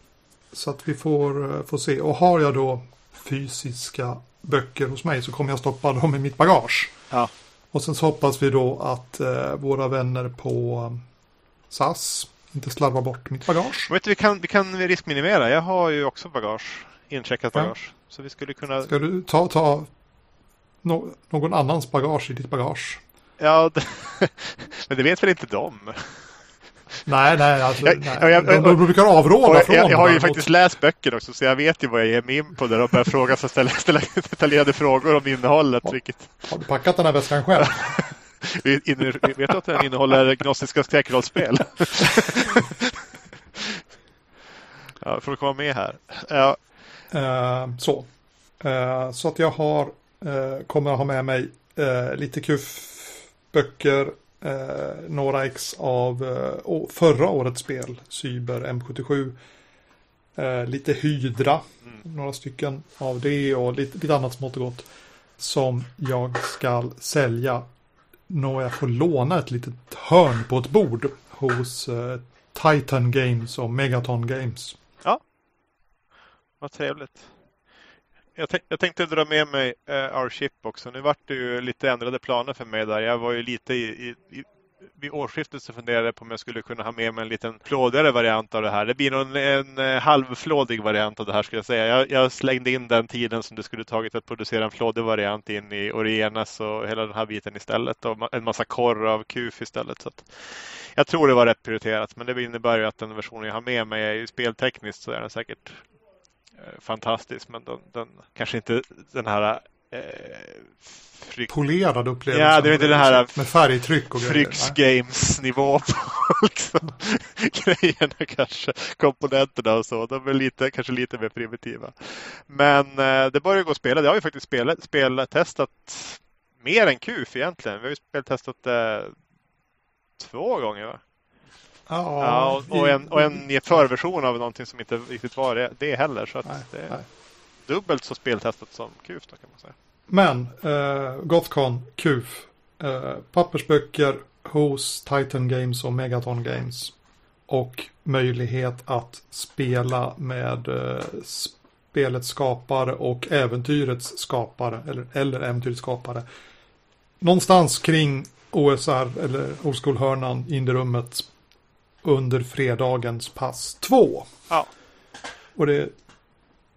Så att vi får, eh, får se. Och har jag då fysiska böcker hos mig så kommer jag stoppa dem i mitt bagage. Ja. Och sen så hoppas vi då att eh, våra vänner på eh, SAS inte slarvar bort mitt bagage. Vet du, vi, kan, vi kan riskminimera. Jag har ju också bagage. Incheckat bagage. Ja. Så vi skulle kunna... Ska du ta, ta no, någon annans bagage i ditt bagage? Ja, men det vet väl inte de? Nej, nej, alltså, jag, nej. Jag, jag, de, de brukar avråda från Jag, jag har ju faktiskt läst böcker också så jag vet ju vad jag ger mig in på där och börjar fråga så ställa, ställa detaljerade frågor om innehållet. Har, vilket... har du packat den här väskan själv? vet du att den innehåller gnostiska skräckrollspel? ja, för att komma med här. Ja. Uh, så. Uh, så att jag har, uh, kommer att ha med mig lite kuff-böcker, några ex av förra årets spel, Cyber M77. lite Hydra, mm. några stycken av det och lite, lite annat smått och gott. Som jag ska sälja när jag får låna ett litet hörn på ett bord hos Titan Games och Megaton Games. Vad trevligt. Jag, tänk, jag tänkte dra med mig uh, Our Ship också. Nu vart det ju lite ändrade planer för mig där. Jag var ju lite i, i, i vid årsskiftet så funderade jag på om jag skulle kunna ha med mig en liten flådigare variant av det här. Det blir nog en, en, eh, halvflådig variant av det här skulle jag säga. Jag, jag, slängde in den tiden som det skulle tagit att producera en flådig variant in i Orienas och hela den här biten istället och en massa korr av KUF istället. Så jag tror det var rätt prioriterat men det innebär ju att den versionen jag har med mig är ju speltekniskt så är den säkert fantastisk men den, den kanske inte den här eh, Fryk... Polerad upplevelse. Ja, det är inte det här med färgtryck och Fryx Games nivå på liksom, grejerna kanske. Komponenterna och så. De är lite, kanske lite mer primitiva. Men eh, det börjar gå att spela. Det har vi faktiskt spelat, speltestat mer än KUF egentligen. Vi har ju speltestat det eh, två gånger va? Ja, ja och, och, en, och en förversion av någonting som inte riktigt var det, det heller. Så nej, det är nej. dubbelt så speltestat som KUF då kan man säga. Men eh, Gothcon, KUF, eh, pappersböcker hos Titan Games och Megaton Games. Och möjlighet att spela med eh, spelets skapare och äventyrets skapare. Eller, eller äventyrets skapare. Någonstans kring OSR eller Old School-hörnan in i rummet under fredagens pass 2. Ja. Och det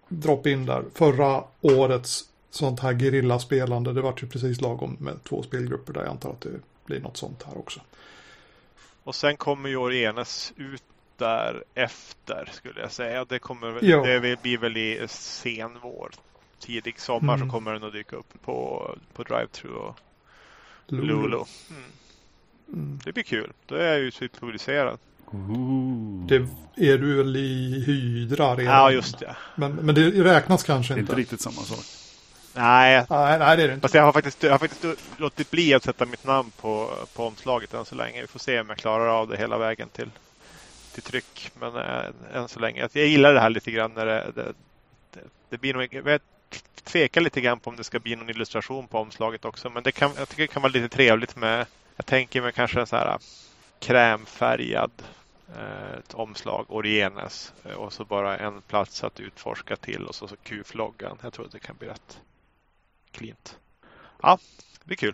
dropp in där. Förra årets sånt här gerillaspelande. Det vart ju precis lagom med två spelgrupper där jag antar att det blir något sånt här också. Och sen kommer ju Orienes ut där efter skulle jag säga. Det, kommer, det blir väl i sen vår. Tidig sommar Mm. så kommer den att dyka upp på, på Drive-Thru och Lulu. Lulu. Mm. Mm. Det blir kul. Då är jag ju cykloriserad. Ooh. Det är du väl i Hydra redan? Ja, just det. Men, men det räknas kanske Det är inte. inte riktigt samma sak. Nej, Nej, nej, det är det inte. Fast jag har faktiskt, jag har faktiskt låtit bli att sätta mitt namn på, på omslaget än så länge. Vi får se om jag klarar av det hela vägen till, till tryck. Men äh, än så länge. Jag gillar det här lite grann när det, det, det, det blir nog, jag tvekar lite grann på om det ska bli någon illustration på omslaget också. Men det kan, jag tycker det kan vara lite trevligt med, jag tänker mig kanske en så här krämfärgad eh, ett omslag, Orienes eh, och så bara en plats att utforska till och så, så Q-floggan. Jag tror att det kan bli rätt cleant. Ja, det blir kul.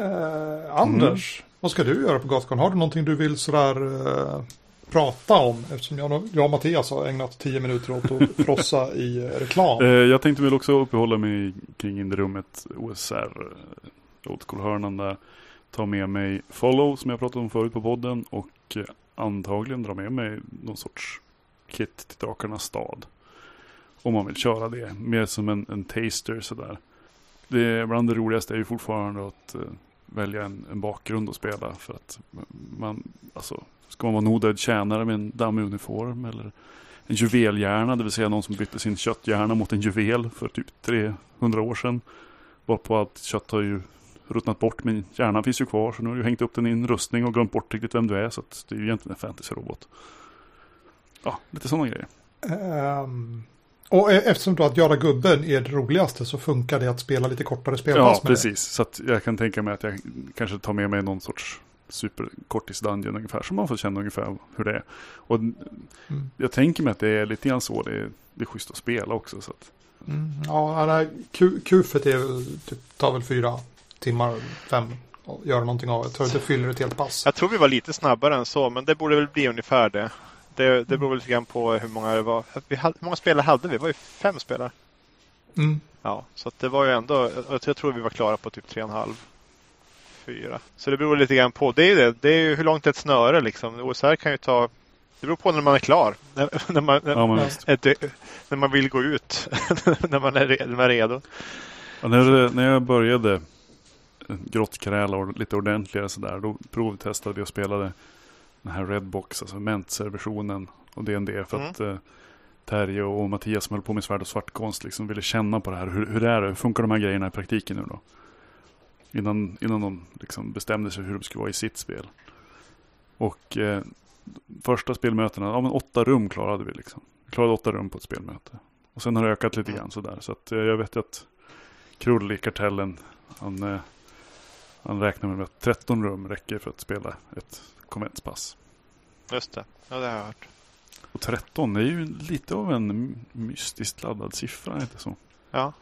Eh, Anders, vad ska du göra på Gothcon? Har du någonting du vill sådär eh, prata om? Eftersom jag, jag och Mattias har ägnat tio minuter åt att frossa i eh, reklam. Eh, jag tänkte väl också uppehålla mig kring inrummet OSR. eh, Old School-hörnan där. Ta med mig Follow som jag pratade om förut på podden. Och eh, antagligen dra med mig någon sorts kit till Drakarnas stad. Om man vill köra det. Mer som en, en taster sådär. Det är bland det roligaste är ju fortfarande att uh, välja en, en bakgrund att spela. För att man, alltså, ska man vara en odöd tjänare med en dammig uniform eller en juvelhjärna, det vill säga någon som bytte sin kötthjärna mot en juvel för typ 300 år sedan. Varpå allt kött har ju ruttnat bort men hjärnan finns ju kvar så nu har du hängt upp den i en rustning och glömt bort riktigt vem du är så att det är ju egentligen en fantasy-robot. Ja, lite sådana grejer. Ehm, och e- eftersom då att göra gubben är det roligaste så funkar det att spela lite kortare spelpass Ja, precis. Så jag kan tänka mig att jag kanske tar med mig någon sorts superkortis dungeon ungefär. Så man får känna ungefär hur det är. Och. Mm. jag tänker mig att det är lite grann så. Det är, det är schysst att spela också. Så att, Mm. Ja, nej, Q- Qfet är väl, typ, tar väl fyra timmar, fem göra någonting av. Jag tror att det fyller ett helt pass. Jag tror vi var lite snabbare än så, men det borde väl bli ungefär det. Det, det beror lite grann på hur många det var. Vi hade, hur många spelare hade vi? Det var ju fem spelare. Mm. Ja, så att det var ju ändå, jag jag tror vi var klara på typ tre och en halv, fyra. Så det beror lite grann på. Det är ju det, det är ju hur långt ett snöre liksom. OSR kan ju ta, det beror på när man är klar. När, när, man, ja, men Ja. ett, när man vill gå ut. när man är, när man är redo. Ja, när, när jag började grottkräla och lite ordentligare sådär. Då provtestade vi och spelade den här Redbox, alltså Mentzer-versionen och D&D för Mm. att eh, Terje och Mattias som höll på med svärd och svartkonst liksom ville känna på det här. Hur, hur är det? Hur funkar de här grejerna i praktiken nu då? Innan, innan de liksom bestämde sig hur de skulle vara i sitt spel. Och eh, första spelmötena, ja men åtta rum klarade vi liksom. Vi klarade åtta rum på ett spelmöte. Och sen har det ökat lite Mm. grann sådär. Så att eh, jag vet ju att Krull i kartellen, han, eh, han räknar med att 13 rum räcker för att spela ett konventspass. just det. Ja, det har jag hört. Och 13, det är ju lite av en mystiskt laddad siffra, inte så? Ja,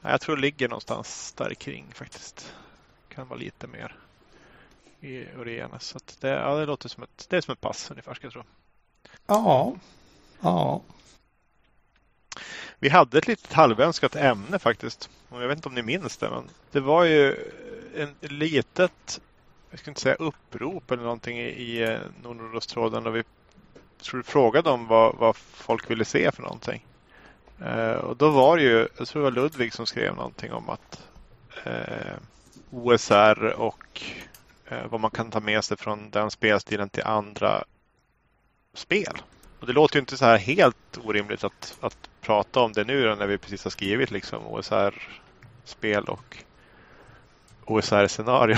jag tror det ligger någonstans där kring faktiskt. Kan vara lite mer i Origenes. Så det, ja, det låter som ett, det är som ett pass ungefär ska jag tro. Ja, ja. Vi hade ett litet halvönskat ämne faktiskt. Jag vet inte om ni minns det, men det var ju en litet, jag ska inte säga upprop eller någonting i, i eh, och vi tror, frågade om vad, vad folk ville se för någonting. Eh, och då var det ju, jag tror det var Ludvig som skrev någonting om att eh, OSR och eh, vad man kan ta med sig från den spelstilen till andra spel. Och det låter ju inte så här helt orimligt att, att prata om det nu när vi precis har skrivit liksom OSR-spel och OSR-scenario.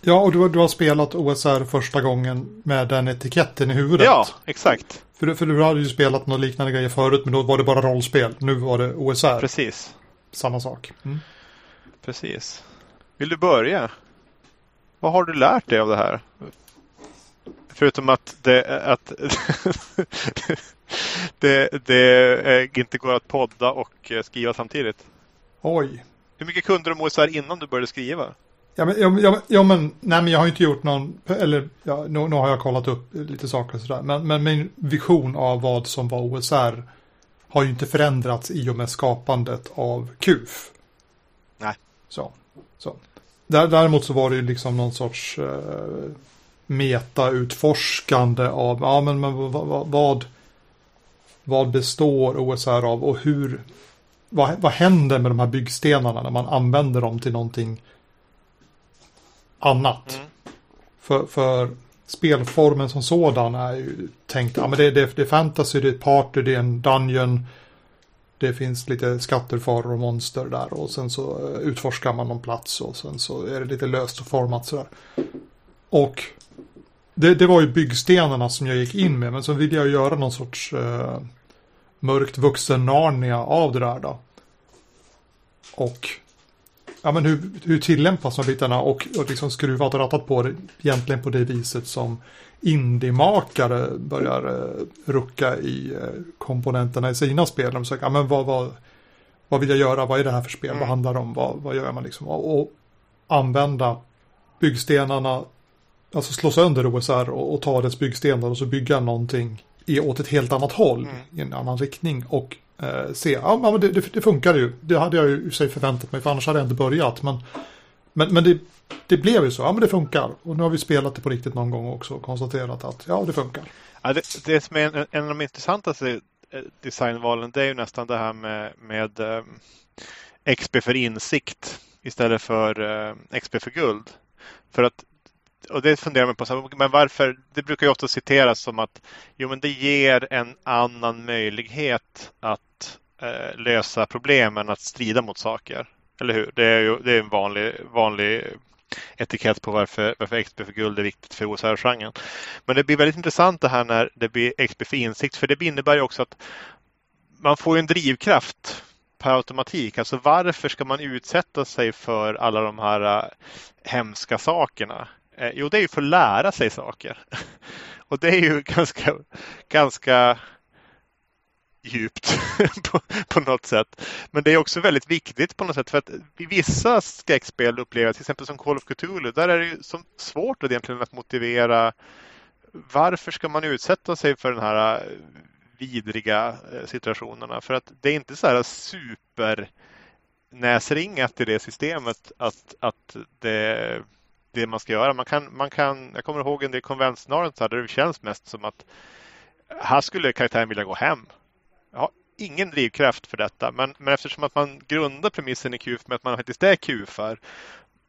Ja, och du, du har spelat OSR första gången med den etiketten i huvudet. Ja, exakt. För, för du hade ju spelat något liknande grejer förut, men då var det bara rollspel. Nu var det OSR. Precis. Samma sak. Mm. Precis. Vill du börja? Vad har du lärt dig av det här? Förutom att det, att det, det inte går att podda och skriva samtidigt. Oj. Hur mycket kunde du om OSR innan du började skriva? Ja men, ja, ja, men, nej, men jag har inte gjort någon, eller ja, nu, nu har jag kollat upp lite saker och sådär. Men, men min vision av vad som var OSR har ju inte förändrats i och med skapandet av KUF. Nej. Så. så. Däremot så var det ju liksom någon sorts eh, meta-utforskande av, ja men, men vad, vad, vad består OSR av och hur, vad, vad händer med de här byggstenarna när man använder dem till någonting annat. Mm. För, för spelformen som sådan är ju tänkt, ja men det, det, det är fantasy, det är ett party, det är en dungeon. Det finns lite skatter, faror och monster där och sen så eh, utforskar man någon plats och sen så är det lite löst och format sådär. Och det, det var ju byggstenarna som jag gick in med men så ville jag göra någon sorts uh, mörkt vuxen Narnia av det där då. Och ja, men hur, hur tillämpas de bitarna och, och liksom skruvat och rattat på det egentligen på det viset som indiemakare börjar uh, rucka i uh, komponenterna i sina spel. De söker, ja, men vad, vad, vad vill jag göra, vad är det här för spel, mm. vad handlar det om, vad, vad gör man liksom och, och använda byggstenarna, alltså slå sönder OSR och, och ta dess byggstenar och så bygga någonting i, åt ett helt annat håll, mm. i en annan riktning och eh, se, ja men det, det, det funkar ju. Det hade jag ju sig förväntat mig, för annars hade jag inte börjat. Men, men, men det, det blev ju så, ja men det funkar. Och nu har vi spelat det på riktigt någon gång också och konstaterat att ja, det funkar. Ja, det, det som är en, en av de intressantaste eh, designvalen, det är ju nästan det här med, med um, eh, XP för insikt istället för uh, XP för guld. För att och det funderar man på, men varför? Det brukar ju ofta citeras som att jo, men det ger en annan möjlighet att eh, lösa problemen att strida mot saker. Eller hur? Det är ju det är en vanlig, vanlig etikett på varför, varför XP för guld är viktigt för OSR-genren. Men det blir väldigt intressant det här när det blir XP för insikt, för det innebär ju också att man får en drivkraft per automatik. Alltså varför ska man utsätta sig för alla de här eh, hemska sakerna? Eh, jo, det är ju för att lära sig saker. Och det är ju ganska, ganska djupt på, på, något sätt. Men det är också väldigt viktigt på något sätt för att i vissa skräckspel upplever jag, till exempel som Call of Cthulhu, där är det ju som svårt att egentligen att motivera varför ska man utsätta sig för den här eh, vidriga eh, situationerna? För att det är inte så här super näsringat i det systemet att, att det det man ska göra. Man kan, man kan, jag kommer ihåg en del konventscenarion där det känns mest som att här skulle karaktären vilja gå hem. Jag har ingen drivkraft för detta, men, men eftersom att man grundar premissen i QF med att man faktiskt är QFar,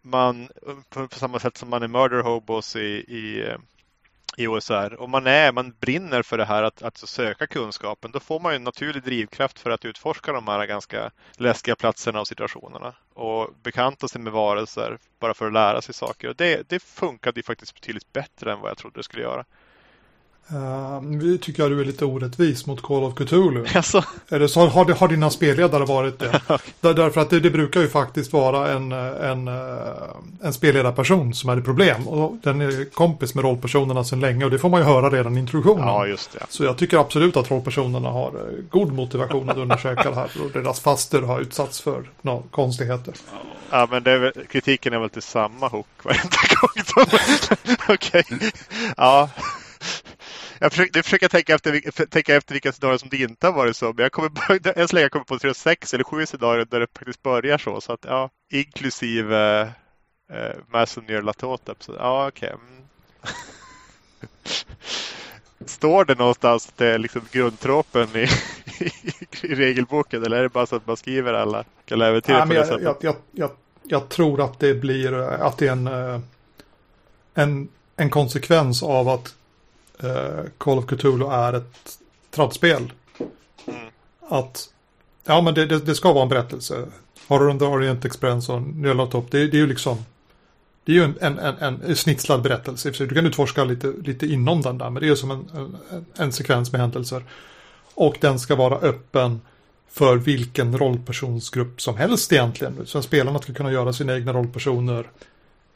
man, på, på samma sätt som man är murder hobos i, i, eh, i OSR och man, är, man brinner för det här att, att söka kunskapen, då får man en naturlig drivkraft för att utforska de här ganska läskiga platserna och situationerna och bekanta sig med varelser bara för att lära sig saker. Och det, det funkade ju faktiskt betydligt bättre än vad jag trodde det skulle göra. Uh, tycker jag du är lite orättvis mot Call of Cthulhu. Alltså, det så, har, det- har dina spelledare varit det? Där, därför att det, det brukar ju faktiskt vara en, en, eh, en spelledarperson som är ett problem. Och den är kompis med rollpersonerna sedan länge och det får man ju höra redan i introduktionen. ja just det. Så jag tycker absolut att rollpersonerna har eh, god motivation att undersöka det här. Och deras faster har utsatts för no, konstigheter. Ja, men det är väl, kritiken är väl till samma hook varenda gång. Okej. Ja. Jag försöker, jag försöker tänka, efter, tänka efter vilka scenarier som det inte har varit så. Men jag kommer än så länge kommer jag på 36 eller 7 scenarier där det faktiskt börjar så. så att, ja, inklusive eh, Masonier Latotep. Så, ja, okej. Mm. Står det någonstans att det är liksom grundtropen i, i, regelboken eller är det bara så att man skriver alla alla äventyr Nej, på det sättet? jag, jag, jag, jag tror att det blir eh, att det är en, eh, en, en konsekvens av att Call of Cthulhu är ett traddspel. Mm. Att ja, men det, det, det ska vara en berättelse. Horror on the Orient Express och Nölatop, det, det är ju liksom det är ju en, en, en, en snitslad berättelse. Du kan utforska lite, lite inom den där, men det är ju som en, en, en sekvens med händelser. Och den ska vara öppen för vilken rollpersonsgrupp som helst egentligen. Så spelarna ska kunna göra sina egna rollpersoner.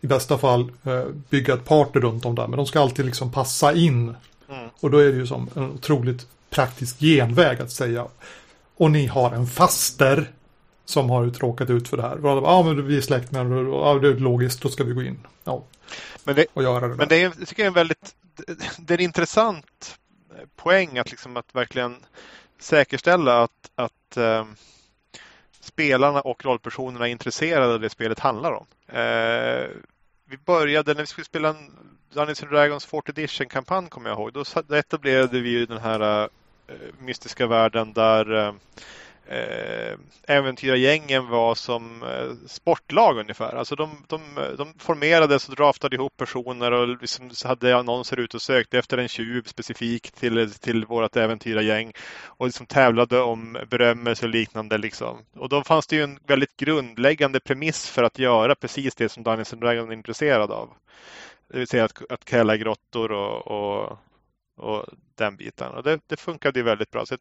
I bästa fall eh, bygga ett party runt om där. Men de ska alltid liksom passa in. Mm. Och då är det ju som en otroligt praktisk genväg att säga. Och ni har en faster som har råkat ut för det här. Ja, ah, men vi är släktingar. Ja, det är logiskt. Då ska vi gå in. Ja, Men det, och göra det. Men där. det är, jag tycker jag är en väldigt det är en intressant poäng att, liksom att verkligen säkerställa att, att eh, spelarna och rollpersonerna är intresserade av det spelet handlar om. Eh, vi började när vi skulle spela en Dungeons and Dragons 4th Edition-kampanj kommer jag ihåg. Då etablerade vi ju den här eh, mystiska världen där eh, eh, äventyrargängen var som eh, sportlag ungefär. Alltså de, de, de formerades och draftade ihop personer och liksom hade annonser ute och sökte efter en tjuv specifikt till, till vårt äventyrargäng och liksom tävlade om berömmelse och liknande. Liksom. Och då fanns det ju en väldigt grundläggande premiss för att göra precis det som Dungeons and Dragons är intresserad av. Det vill säga att, att kräla grottor och, och, och den biten. Och det, det funkade ju väldigt bra. Så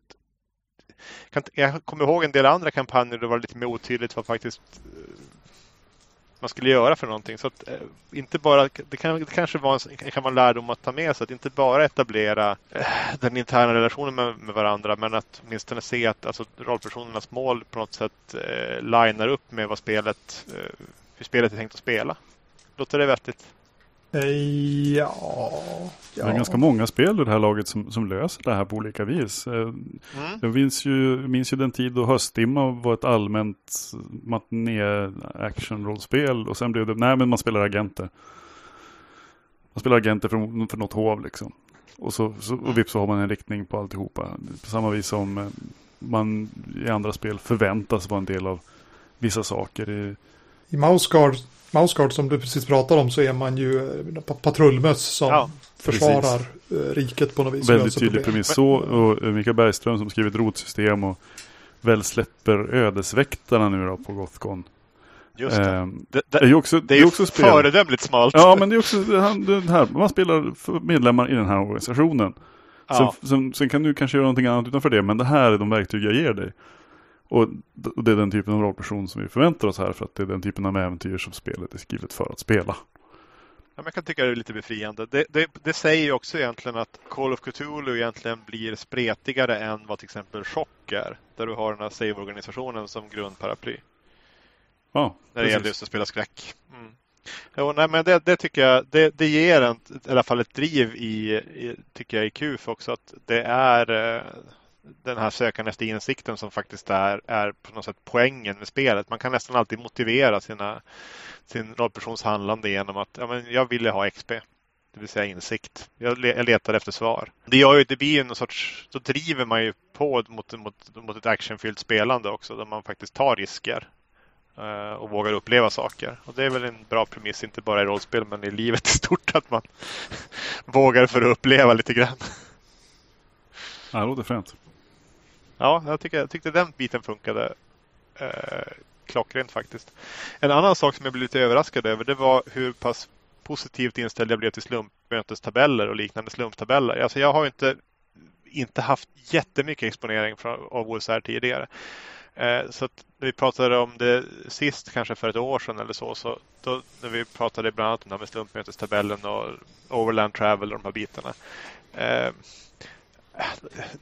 jag kommer ihåg en del andra kampanjer där det var lite mer otydligt vad faktiskt eh, man skulle göra för någonting. Så att, eh, inte bara, det, kan, det kanske var en, kan vara en lärdom att ta med sig. Att inte bara etablera eh, den interna relationen med, med varandra men att åtminstone se att alltså, rollpersonernas mål på något sätt eh, linar upp med vad spelet, eh, hur spelet är tänkt att spela. Låter det vettigt? Eh, Ja, Det är ja. ganska många spel i det här laget som, som löser det här på olika vis. Eh, Mm. Jag minns ju, minns ju den tid då Höstdimma var ett allmänt matiné action-rollspel och sen blev det, nej men man spelar agenter. Man spelar agenter för, för något hov liksom. Och, så, så, och vips så har man en riktning på alltihopa. På samma vis som eh, man i andra spel förväntas vara en del av vissa saker. I, I Mouseguard, Mouseguard som du precis pratade om så är man ju eh, pa- patrullmöss som Ja, försvarar eh, riket på något vis. väldigt tydlig premiss så. Och eh, Mikael Bergström som skrivit rotsystem och väl släpper ödesväktarna nu då på Gothcon. just det. Ehm, Det, Det är det, ju också, det är ju också spel. föredömligt smalt. Ja, men det är också det här, det här, man spelar för medlemmar i den här organisationen. Ja. Sen, sen, sen kan du kanske göra någonting annat utanför det, men det här är de verktyg jag ger dig. Och, det är den typen av rollperson som vi förväntar oss här, för att det är den typen av äventyr som spelet är skrivet för att spela. Ja, jag kan tycka det är lite befriande. Det, det, det säger ju också egentligen att Call of Cthulhu egentligen blir spretigare än vad till exempel Chock är. Där du har den här Save-organisationen som grundparaply. Ja, När det gäller just att spela skräck. Mm. Jo, nej, men det, det tycker jag, det, det ger en, i alla fall ett driv i, i tycker jag i KUF också. Att det är eh, den här sökan efter insikten som faktiskt är, är på något sätt poängen med spelet. Man kan nästan alltid motivera sina, sin rollpersons handlande genom att ja, men jag ville ha XP. Det vill säga insikt. Jag, le, jag letar efter svar. Det gör ju, det blir ju någon sorts, då driver man ju på mot, mot, mot ett actionfyllt spelande också. Där man faktiskt tar risker eh, och vågar uppleva saker. Och det är väl en bra premiss, inte bara i rollspel men i livet i stort, att man vågar för att uppleva lite grann. Ja, det låter fränt. Ja, jag, tyckte, jag tyckte den biten funkade eh, klockrent faktiskt. En annan sak som jag blev lite överraskad över det var hur pass positivt inställd jag blev till slumpmötestabeller och liknande slumptabeller. Alltså jag har inte, inte haft jättemycket exponering av OSR tidigare. Eh, så att när vi pratade om det sist, kanske för ett år sedan eller så, så då, när vi pratade bland annat om det här med slumpmötestabellen och overland travel och de här bitarna. Eh,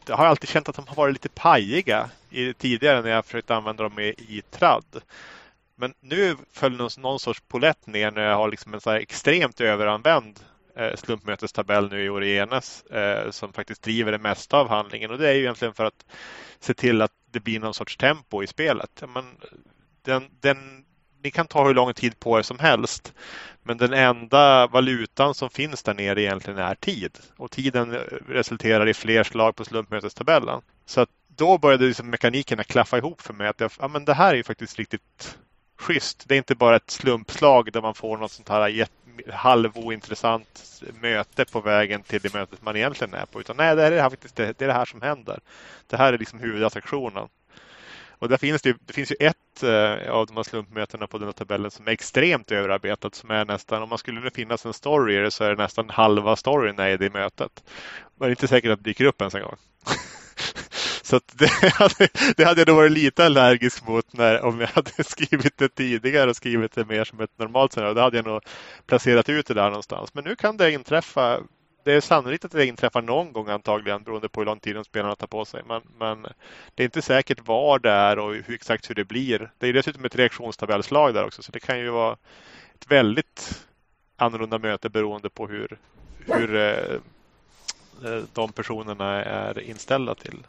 jag har alltid känt att de har varit lite pajiga i, tidigare när jag försökt använda dem i, i tradd. Men nu föll någon, någon sorts polett ner när jag har liksom en så extremt överanvänd eh, slumpmötestabell nu i Orienes eh, som faktiskt driver det mesta av handlingen. Och det är ju egentligen för att se till att det blir någon sorts tempo i spelet. Men den, den, ni kan ta hur lång tid på er som helst. Men den enda valutan som finns där nere egentligen är tid. Och tiden resulterar i fler slag på slumpmötestabellen. Så att då började liksom mekanikerna klaffa ihop för mig. Att jag, ja, men det här är faktiskt riktigt schysst. Det är inte bara ett slumpslag där man får något sånt här halvointressant möte på vägen till det mötet man egentligen är på. Utan nej, det är det här, faktiskt, det, är det här som händer. Det här är liksom huvudattraktionen. Och där finns det, det finns ju ett eh, av de här slumpmötena på den här tabellen som är extremt överarbetat. Som är nästan, om man skulle nu finnas en story i det så är det nästan halva storyn är i det mötet. Men det är inte säkert att det dyker upp ens en gång. Så det hade, det hade jag då varit lite allergisk mot när, om jag hade skrivit det tidigare och skrivit det mer som ett normalt scenario. Då hade jag nog placerat ut det där någonstans. Men nu kan det inträffa. Det är sannolikt att det inträffar någon gång antagligen beroende på hur lång tid spelarna tar på sig. Men, men det är inte säkert var det är och hur, exakt hur det blir. Det är dessutom ett reaktionstabellslag där också så det kan ju vara ett väldigt annorlunda möte beroende på hur, hur eh, eh de personerna är inställda till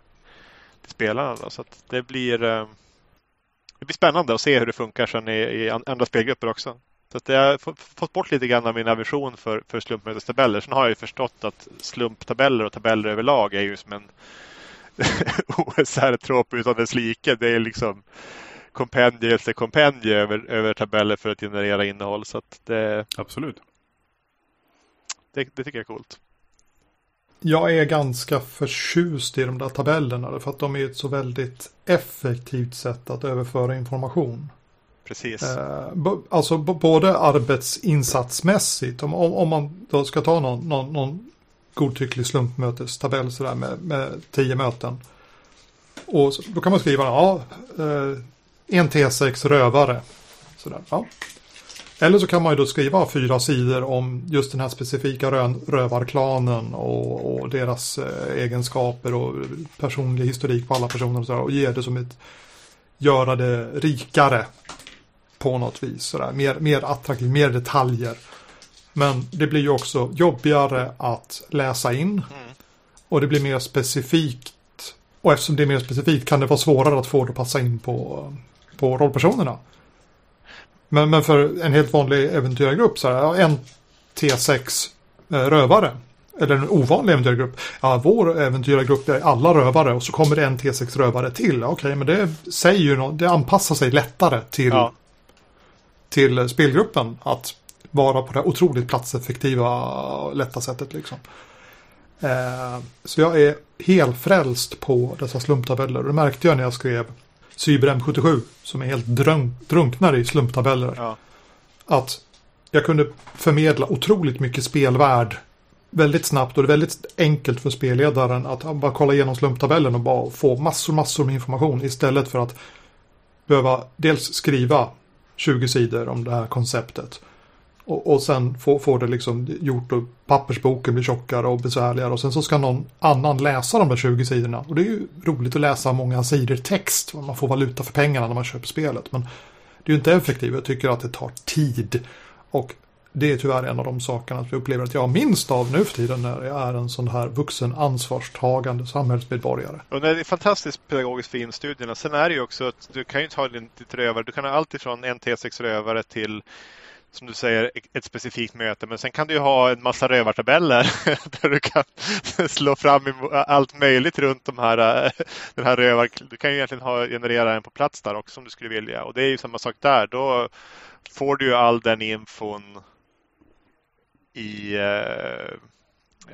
till spelarna. Då. Så det blir eh, det blir spännande att se hur det funkar sen i, i andra spelgrupper också. Så att jag har fått bort lite grann av min aversion för, för slumpmötestabeller. Sen har jag ju förstått att slumptabeller och tabeller överlag är ju som en OSR-trop utan dess like. Det är liksom kompendie efter kompendie över, över tabeller för att generera innehåll. Så det, Absolut. Det, det tycker jag är coolt. Jag är ganska förtjust i de där tabellerna för att de är ett så väldigt effektivt sätt att överföra information. Precis. Eh, alltså både arbetsinsatsmässigt, om, om man då ska ta någon, någon, någon godtycklig slumpmötestabell sådär med, med tio möten. Och så, då kan man skriva, ja, eh, en T6 rövare. Sådär, ja. Eller så kan man ju då skriva fyra sidor om just den här specifika rö rövarklanen och, och deras eh, egenskaper och personlig historik på alla personer och, så och ge det som ett göra det rikare på något vis. Sådär. Mer, mer attraktivt, mer detaljer. Men det blir ju också jobbigare att läsa in. Mm. Och det blir mer specifikt. Och eftersom det är mer specifikt kan det vara svårare att få det att passa in på, på rollpersonerna. Men, men för en helt vanlig äventyrargrupp så här, en T6 eh, rövare. Eller en ovanlig äventyrargrupp. Ja, vår äventyrargrupp är alla rövare och så kommer det en T6 rövare till. Okej, okay, men det säger ju något, det anpassar sig lättare till, ja till spelgruppen att vara på det otroligt platseffektiva, lätta sättet liksom. Eh, så jag är helt frälst på dessa slumptabeller. Det märkte jag när jag skrev Cyber M77 som är helt drunk, drunknar i slumptabeller. Ja. Att jag kunde förmedla otroligt mycket spelvärd väldigt snabbt och det är väldigt enkelt för spelledaren att bara kolla igenom slumptabellen och bara få massor, massor med information istället för att behöva dels skriva 20 sidor om det här konceptet och, och sen får, får det liksom gjort och pappersboken blir tjockare och besvärligare och sen så ska någon annan läsa de där 20 sidorna. Och det är ju roligt att läsa många sidor text. Man får valuta för pengarna när man köper spelet. Men det är ju inte effektivt. Jag tycker att det tar tid. Och det är tyvärr en av de sakerna att vi upplever att jag har minst av nu för tiden när jag är en sån här vuxen ansvarstagande samhällsmedborgare. Och det är fantastiskt pedagogiskt för instudierna. Sen är det ju också att du kan ju ta ditt rövare. Du kan ha allt ifrån en T6 rövare till som du säger, e- ett specifikt möte. Men sen kan du ju ha en massa rövartabeller där du kan slå fram allt möjligt runt de här, äh, den här rövar... Du kan ju egentligen ha, generera en på plats där också om du skulle vilja. Och det är ju samma sak där. Då får du ju all den infon i eh,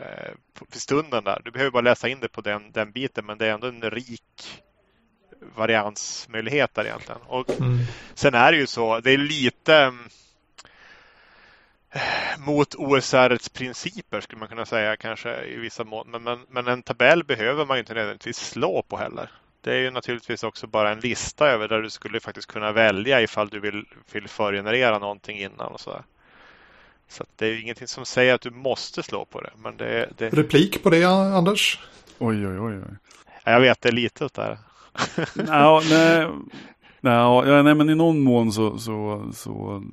eh för stunden där. Du behöver bara läsa in det på den, den biten men det är ändå en rik variansmöjlighet där egentligen. Och mm. Sen är det ju så, det är lite mot OSRets principer skulle man kunna säga kanske i vissa mån. Men, men, men en tabell behöver man ju inte nödvändigtvis slå på heller. Det är ju naturligtvis också bara en lista över där du skulle faktiskt kunna välja ifall du vill, vill förgenerera någonting innan och så. Så det är ingenting som säger att du måste slå på det. Men det, det... Replik på det Anders? Oj, oj, oj. oj. Jag vet, det är lite där. no, nej, nej, nej, men i någon mån så, så, så,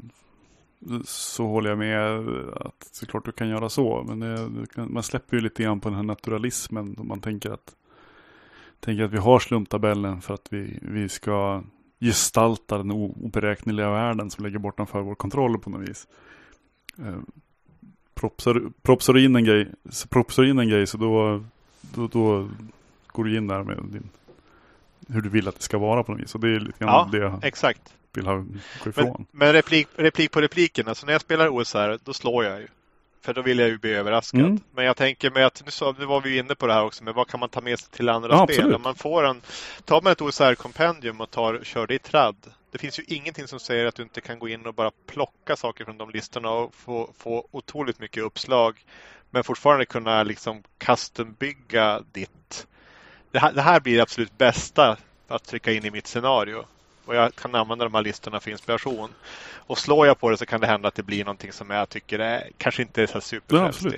så håller jag med att såklart du kan göra så. Men det, man släpper ju lite grann på den här naturalismen. Om man tänker att, tänker att vi har slumptabellen för att vi, vi ska gestalta den oberäkneliga världen som ligger bortanför vår kontroll på något vis. Eh, propsar, propsar in en grej, propsar in en grej så då, då, då går du in där med din, hur du vill att det ska vara på något vis. Och det är lite grann ja, det jag exakt. vill ha, ifrån. Men, men replik, replik på repliken, alltså när jag spelar OSR då slår jag ju. För då vill jag ju bli överraskad. Mm. Men jag tänker mig att, nu, så, nu var vi inne på det här också, men vad kan man ta med sig till andra ja, spel? Absolut. Om man får en, tar man ett OSR-kompendium och tar, kör det i tradd. Det finns ju ingenting som säger att du inte kan gå in och bara plocka saker från de listorna och få, få otroligt mycket uppslag. Men fortfarande kunna liksom custombygga ditt. Det här, det här blir det absolut bästa att trycka in i mitt scenario. Och jag kan använda de här listorna för inspiration. Och slår jag på det så kan det hända att det blir någonting som jag tycker är, kanske inte är så superfrämst. Ja,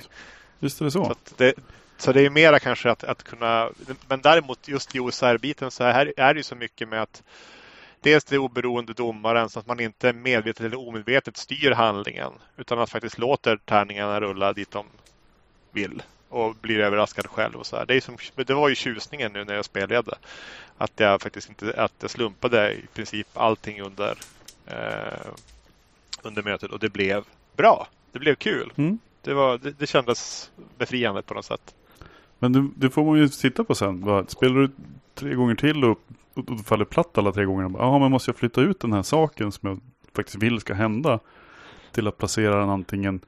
Visst är det så. Så det, så det är mera kanske att, att kunna, men däremot just i OSR-biten så här är det ju så mycket med att dels det oberoende domaren så att man inte medvetet eller omedvetet styr handlingen utan att faktiskt låter tärningarna rulla dit de vill och blir överraskad själv. Och så här. Det, är som, det var ju tjusningen nu när jag spelade. Att jag faktiskt inte att jag slumpade i princip allting under, eh, under mötet och det blev bra. Det blev kul. Mm. Det, var, det, det kändes befriande på något sätt. Men det, det får man ju titta på sen. Spelar du tre gånger till och, och, och faller platt alla tre gånger. Ja, men måste jag flytta ut den här saken som jag faktiskt vill ska hända. Till att placera den antingen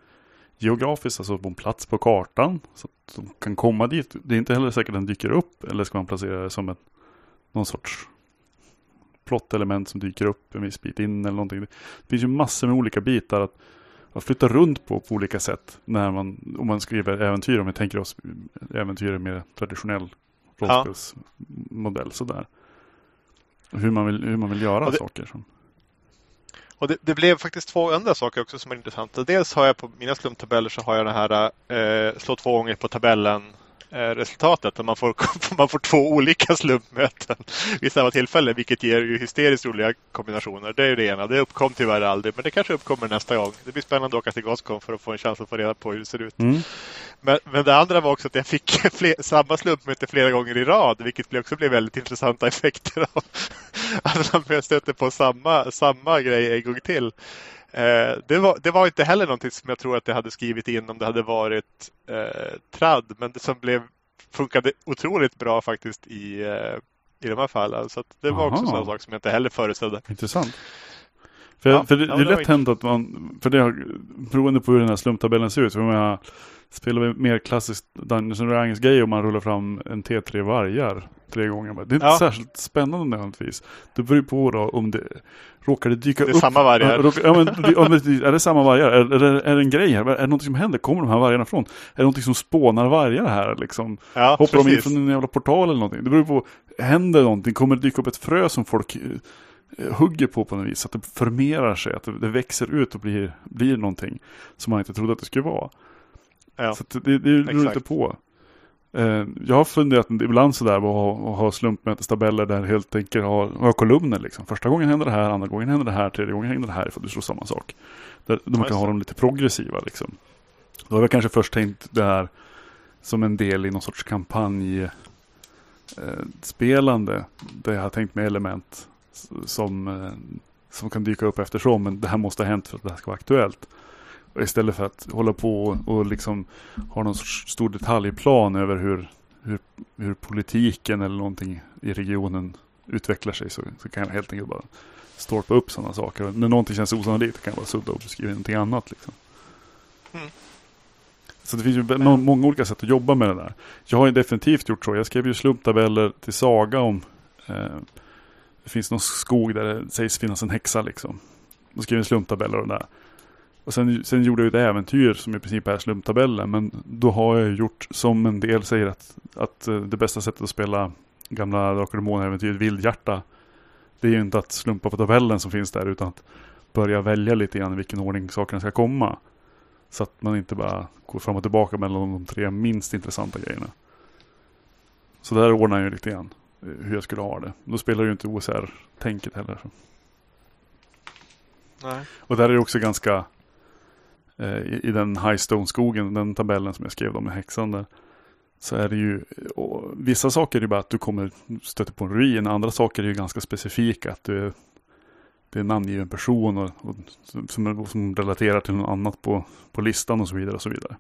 geografiskt, alltså på en plats på kartan. Så att de kan komma dit. Det är inte heller säkert att den dyker upp. Eller ska man placera det som ett, någon sorts plottelement som dyker upp en viss bit in eller någonting. Det finns ju massor med olika bitar att, att flytta runt på på olika sätt. När man, om man skriver äventyr, om vi tänker oss äventyr med traditionell rollspelsmodell ja. sådär. Hur man vill, hur man vill göra det, saker. Som. Och det, det, blev faktiskt två andra saker också som är intressanta. Dels har jag på mina slumptabeller så har jag den här eh, slå två gånger på tabellen resultatet. Man får, man får två olika slumpmöten vid samma tillfälle, vilket ger ju hysteriskt roliga kombinationer. Det är det ena. Det uppkom tyvärr aldrig, men det kanske uppkommer nästa gång. Det blir spännande att åka till Gothcon för att få en chans att få reda på hur det ser ut. Mm. Men, men det andra var också att jag fick fler, samma slumpmöte flera gånger i rad, vilket också blev väldigt intressanta effekter av att man stöter på samma, samma grej en gång till. Eh, det, var, det var inte heller någonting som jag tror att jag hade skrivit in om det hade varit eh, tradd, men det som blev funkade otroligt bra faktiskt i, eh, i de här fallen. Så det var Aha. också en sak som jag inte heller föreställde. Intressant. För, ja, för det, ja, det är lätt hänt att man, för det beroende på hur den här slumptabellen ser ut, för jag spelar vi mer klassiskt Dungeons Dragons grej om man rullar fram en T3 vargar tre gånger. Det är inte ja. särskilt spännande nödvändigtvis. Det beror på då om det råkar det dyka det är upp. samma vargar. Råkar, ja, men, är det samma vargar? Är, är, det, är det en grej här? Är det något som händer? Kommer de här vargarna ifrån? Är det något som spånar vargar här? Liksom? Ja, Hoppar precis. de in från en jävla portal eller någonting? Det beror på. Händer någonting? Kommer det dyka upp ett frö som folk eh, hugger på på något vis? Att det förmerar sig, att det, det växer ut och blir, blir någonting som man inte trodde att det skulle vara. Ja. Så det, det, beror inte på. Eh, jag har funderat ibland sådär på att ha slumpmätestabeller där helt enkelt har, har kolumner. Liksom. Första gången händer det här, andra gången händer det här, tredje gången händer det här för att du slår samma sak. Där, man kan ha dem lite progressiva. Liksom. Då har jag kanske först tänkt det här som en del i någon sorts kampanjspelande. Eh, där jag har tänkt med element som, eh, som kan dyka upp eftersom. Men det här måste ha hänt för att det här ska vara aktuellt. Istället för att hålla på och liksom ha någon sorts stor detaljplan över hur, hur, hur politiken eller någonting i regionen utvecklar sig så, så kan jag helt enkelt bara stolpa upp sådana saker. Och när någonting känns osannolikt kan jag bara sudda och beskriva någonting annat. Liksom. Mm. Så det finns ju mm. många olika sätt att jobba med det där. Jag har ju definitivt gjort så. Jag skrev ju slumptabeller till Saga om eh, det finns någon skog där det sägs finnas en häxa liksom. Då skrev jag slumptabeller och det där. Och sen, sen gjorde jag ett äventyr som i princip är slumptabellen. Men då har jag gjort som en del säger att, att eh, det bästa sättet att spela gamla Drakar och Demoner-äventyret Vildhjärta. Det är ju inte att slumpa på tabellen som finns där utan att börja välja lite grann i vilken ordning sakerna ska komma. Så att man inte bara går fram och tillbaka mellan de tre minst intressanta grejerna. Så där ordnar jag lite grann eh, hur jag skulle ha det. Då spelar ju inte OSR-tänket heller. Nej. Och där är det också ganska Eh, i, i den Highstone-skogen, den tabellen som jag skrev om med häxan där. Så är det ju, och vissa saker är ju bara att du kommer stöta på en ruin, andra saker är ju ganska specifika. Att du är, det är en namngiven person och, och, som, som relaterar till något annat på, på listan och så vidare. och så vidare.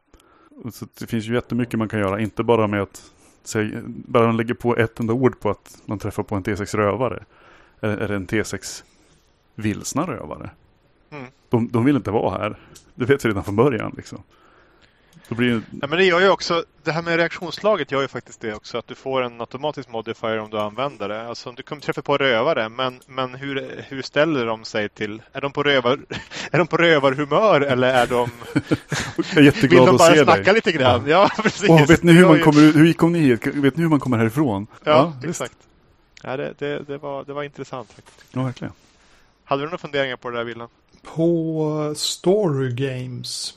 Och så det finns ju jättemycket man kan göra, inte bara med att säga, bara man lägger på ett enda ord på att man träffar på en T6 rövare. Är, är det en T6 vilsna rövare? Mm. De, de vill inte vara här. Det vet vi redan från början. Liksom. Då blir det... Ja, men det gör ju också, det här med reaktionslaget gör ju faktiskt det också, att du får en automatisk modifier om du använder det. Alltså du kommer träffa på rövare, men, men hur, hur ställer de sig till, är de på, rövar, är de på rövarhumör eller är de... Jag är jätteglad Vill de att bara se snacka dig. lite grann? Ja, precis. Åh, vet ni hur Det man kommer? Hur kom ni hit? Vet ni hur man kommer härifrån? Ja, visst. exakt. Ja, det, det, det, var, det var intressant faktiskt. Ja, verkligen. Hade du några funderingar på det där Wilhelm? På eh, Story Games,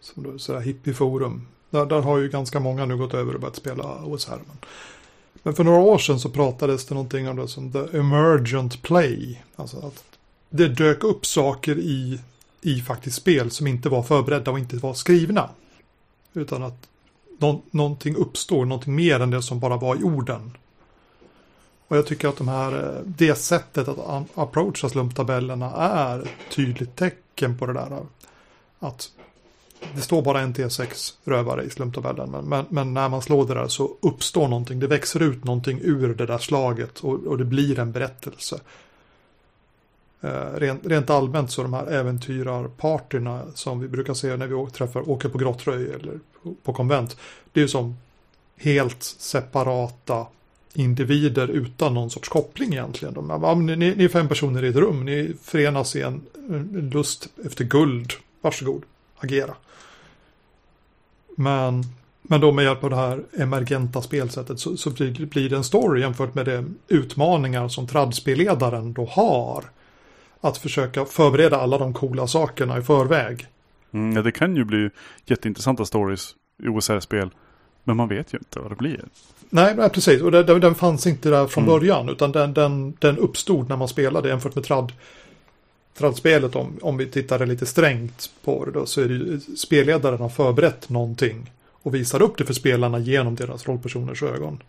som då är sådär hippieforum, där, där har ju ganska många nu gått över och börjat spela OSR. Men, men för några år sedan så pratades det någonting om det som the emergent play. Alltså att det dök upp saker i, i faktiskt spel som inte var förberedda och inte var skrivna. Utan att nå, någonting uppstår, någonting mer än det som bara var i orden. Och jag tycker att de här, eh, det sättet att approacha slumptabellerna är ett tydligt tecken på det där. Att det står bara en T6 rövare i slumptabellen. Men, men, men när man slår det där så uppstår någonting. Det växer ut någonting ur det där slaget och, och det blir en berättelse. Eh, rent, rent allmänt så de här äventyrarpartyna som vi brukar se när vi å- träffar, åker på Grottröj eller på, på konvent. Det är ju som helt separata individer utan någon sorts koppling egentligen. De, ja, ni, ni är fem personer i ett rum, ni förenas i en, en lust efter guld. Varsågod, agera. Men, men då med hjälp av det här emergenta spelsättet så, så blir, blir det en story jämfört med de utmaningar som tradspelledaren då har. Att försöka förbereda alla de coola sakerna i förväg. Mm, ja, det kan ju bli jätteintressanta stories i OSR-spel. Men man vet ju inte vad det blir. Nej, nej precis. Och den, den, den fanns inte där från Mm. början. Utan den, den, den uppstod när man spelade jämfört med trad, tradspelet. Om, om vi tittar lite strängt på det då, så är det ju spelledaren har förberett någonting. Och visar upp det för spelarna genom deras rollpersoners ögon.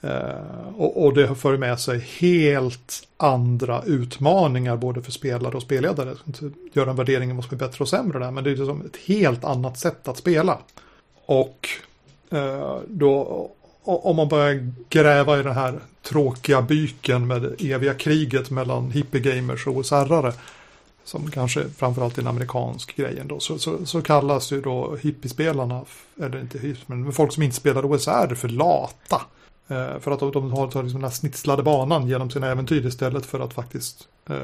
Eh, och, och det för med sig helt andra utmaningar både för spelare och spelledare. Jag ska inte göra en värdering om vad som är bättre och sämre där. Men det är liksom ett helt annat sätt att spela. Och Eh, då om man börjar gräva i den här tråkiga byken med det eviga kriget mellan hippiegamers och OSR-are som kanske framförallt är en amerikansk grej ändå, så, så, så kallas ju då hippiespelarna, eller inte hippies, men folk som inte spelar OSR för lata. Eh, för att de, de har tar liksom den här snitslade banan genom sina äventyr istället för att faktiskt eh,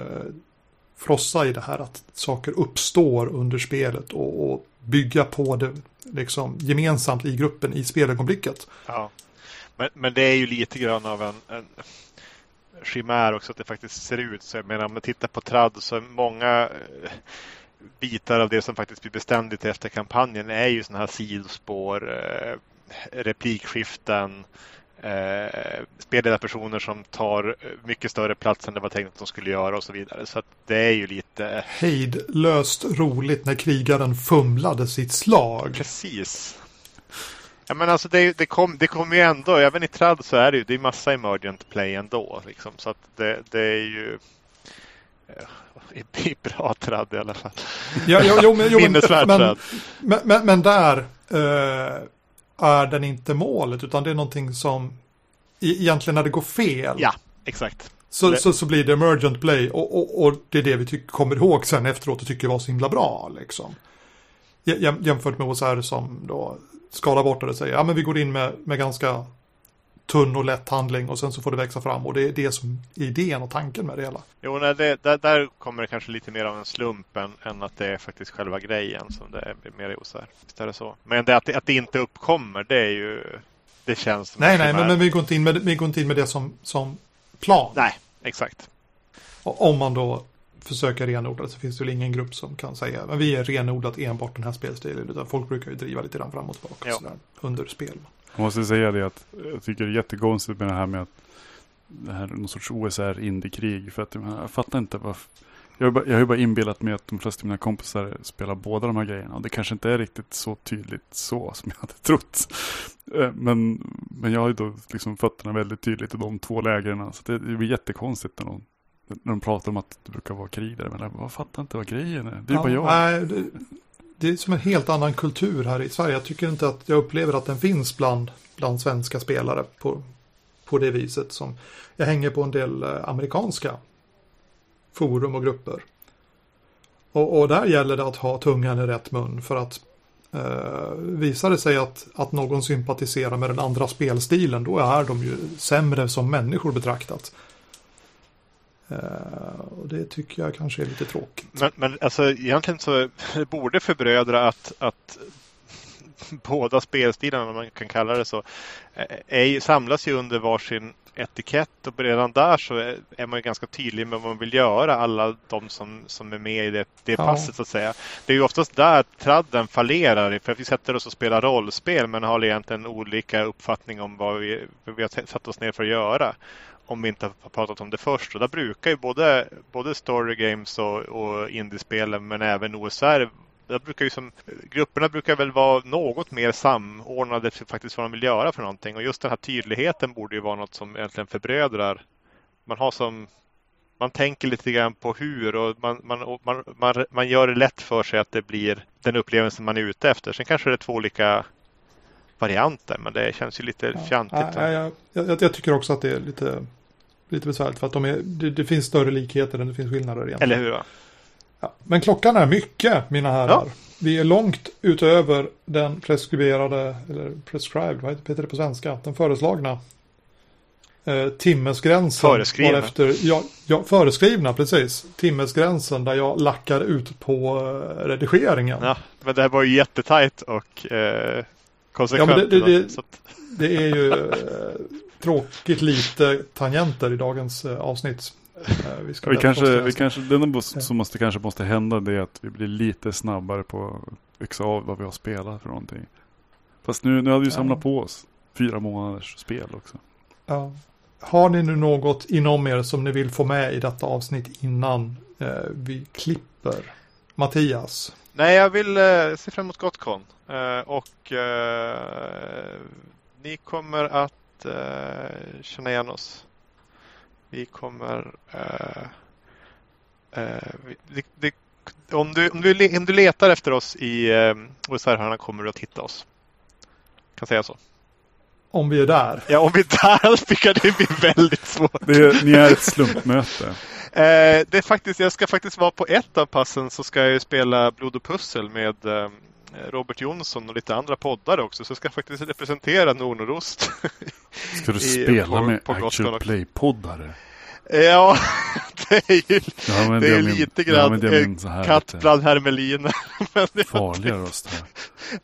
frossa i det här att saker uppstår under spelet och, och bygga på det liksom gemensamt i gruppen i spelögonblicket. Ja. Men, men det är ju lite grann av en, en chimär också att det faktiskt ser ut så. Jag menar om man tittar på tradd så är många eh, bitar av det som faktiskt blir beständigt efter kampanjen är ju sådana här sidospår, eh, replikskiften, eh, spelledarpersoner som tar eh, mycket större plats än det var tänkt att de skulle göra och så vidare. Så det är ju lite hejdlöst roligt när krigaren fumlade sitt slag. Precis. Ja, men alltså det, det kommer det kom ju ändå, även i trad så är det ju det är massa emergent play ändå. Liksom, så att det, det är ju eh, i, i bra trad i alla fall. Ja, jo, jo, jo, Minnesvärd men, trad. men, men, men där eh, är den inte målet utan det är någonting som egentligen när det går fel Ja, exakt. så, så, så blir det emergent play och, och, och det är det vi tycker, kommer ihåg sen efteråt och tycker var så himla bra. Liksom. Jä- jäm- Jämfört med OSR som då skalar bort det och säger ja men vi går in med, med ganska tunn och lätt handling och sen så får det växa fram och det är det som är idén och tanken med det hela. Jo, nej, det, där, där kommer det kanske lite mer av en slump än, än att det är faktiskt själva grejen som det är mer osär. Visst är det så. Men det, att, det, att det inte uppkommer, det är ju... Det känns som Nej, nej, men, men vi går inte in med, vi går inte in med det som, som plan. Nej, exakt. Och om man då försöker renodla så finns det väl ingen grupp som kan säga men vi är renodlat enbart den här spelstilen. Utan folk brukar ju driva lite grann fram och tillbaka Ja. sådär, under spel. Jag måste säga det att jag tycker det är jättekonstigt med det här med att det här är någon sorts OSR indiekrig. För att jag, fattar inte vad... Jag har, bara, jag har ju bara inbillat mig att de flesta av mina kompisar spelar båda de här grejerna. Och det kanske inte är riktigt så tydligt så som jag hade trott. Eh, Men, men jag har ju då liksom fötterna väldigt tydligt i de två lägren. Så det, det blir jättekonstigt när de, när de pratar om att det brukar vara krig där. Men jag bara, fattar inte vad grejen är. Det är bara jag. Nej, det, det är som en helt annan kultur här i Sverige. Jag tycker inte att jag upplever att den finns bland, bland svenska spelare på, på det viset. som Jag hänger på en del eh, amerikanska forum och grupper. Och, och där gäller det att ha tungan i rätt mun för att eh, visar det sig att, att någon sympatiserar med den andra spelstilen då är de ju sämre som människor betraktat. Eh, och det tycker jag kanske är lite tråkigt. Men, men alltså egentligen så borde förbrödra att, att båda spelstilarna, om man kan kalla det så, eh, är, samlas ju under varsin etikett och redan där så är, man ganska tydlig med vad man vill göra, alla de som, som är med i det, det Ja. passet så att säga. Det är ju oftast där tradden fallerar, för vi sätter oss och spelar rollspel men har egentligen olika uppfattning om vad vi, vad vi har satt oss ner för att göra om vi inte har pratat om det först. Och där brukar ju både, både story games och, och indiespelen men även OSR där brukar ju som, grupperna brukar väl vara något mer samordnade för faktiskt vad de vill göra för någonting. Och just den här tydligheten borde ju vara något som egentligen förbrödrar. Man har som man tänker lite grann på hur och man, man, man, man, man gör det lätt för sig att det blir den upplevelsen man är ute efter. Sen kanske det är två olika varianter men det känns ju lite fjantigt. Ja, ja, ja, jag, jag tycker också att det är lite, lite besvärligt för att de är, det, det finns större likheter än det finns skillnader egentligen. Eller hur? va? Ja, men klockan är mycket, mina herrar. Ja. Vi är långt utöver den preskriberade, eller prescribed, vad heter det på svenska? Den föreslagna eh, timmesgränsen. Föreskrivna. Varefter, ja, ja, föreskrivna, precis. Timmesgränsen där jag lackar ut på eh, redigeringen. Ja, men det här var ju jättetajt och eh, konsekvent. Ja, men det- det- det- Det är ju eh, tråkigt lite tangenter i dagens eh, avsnitt. Eh, vi ska Vi kanske, vi kanske, det enda som måste, kanske måste hända det är att vi blir lite snabbare på att yxa av vad vi har spelat för någonting. Fast nu, nu har vi Ja. samlat på oss fyra månaders spel också. Ja. Har ni nu något inom er som ni vill få med i detta avsnitt innan eh, vi klipper? Mattias? nej, jag vill eh, se fram emot Gotcon. Eh, och eh, ni kommer att eh, känna igen oss. Vi kommer... Eh, vi, det, det, om, du, om, du, om du letar efter oss i eh, OSR-hörnan kommer du att hitta oss. Kan säga så. Om vi är där. Ja, om vi är där tycker jag det blir väldigt svårt. Det är, ni är ett slumpmöte. Eh, det är faktiskt, jag ska faktiskt vara på ett av passen så ska jag ju spela Blod och pussel med eh, Robert Jonsson och lite andra poddar också. Så jag ska faktiskt representera Nordnorost. Ska du I- spela på- med på actual play-poddare? ja, det är ju Det är min- lite grann, eh, katt bland hermeliner. Farliga röst här.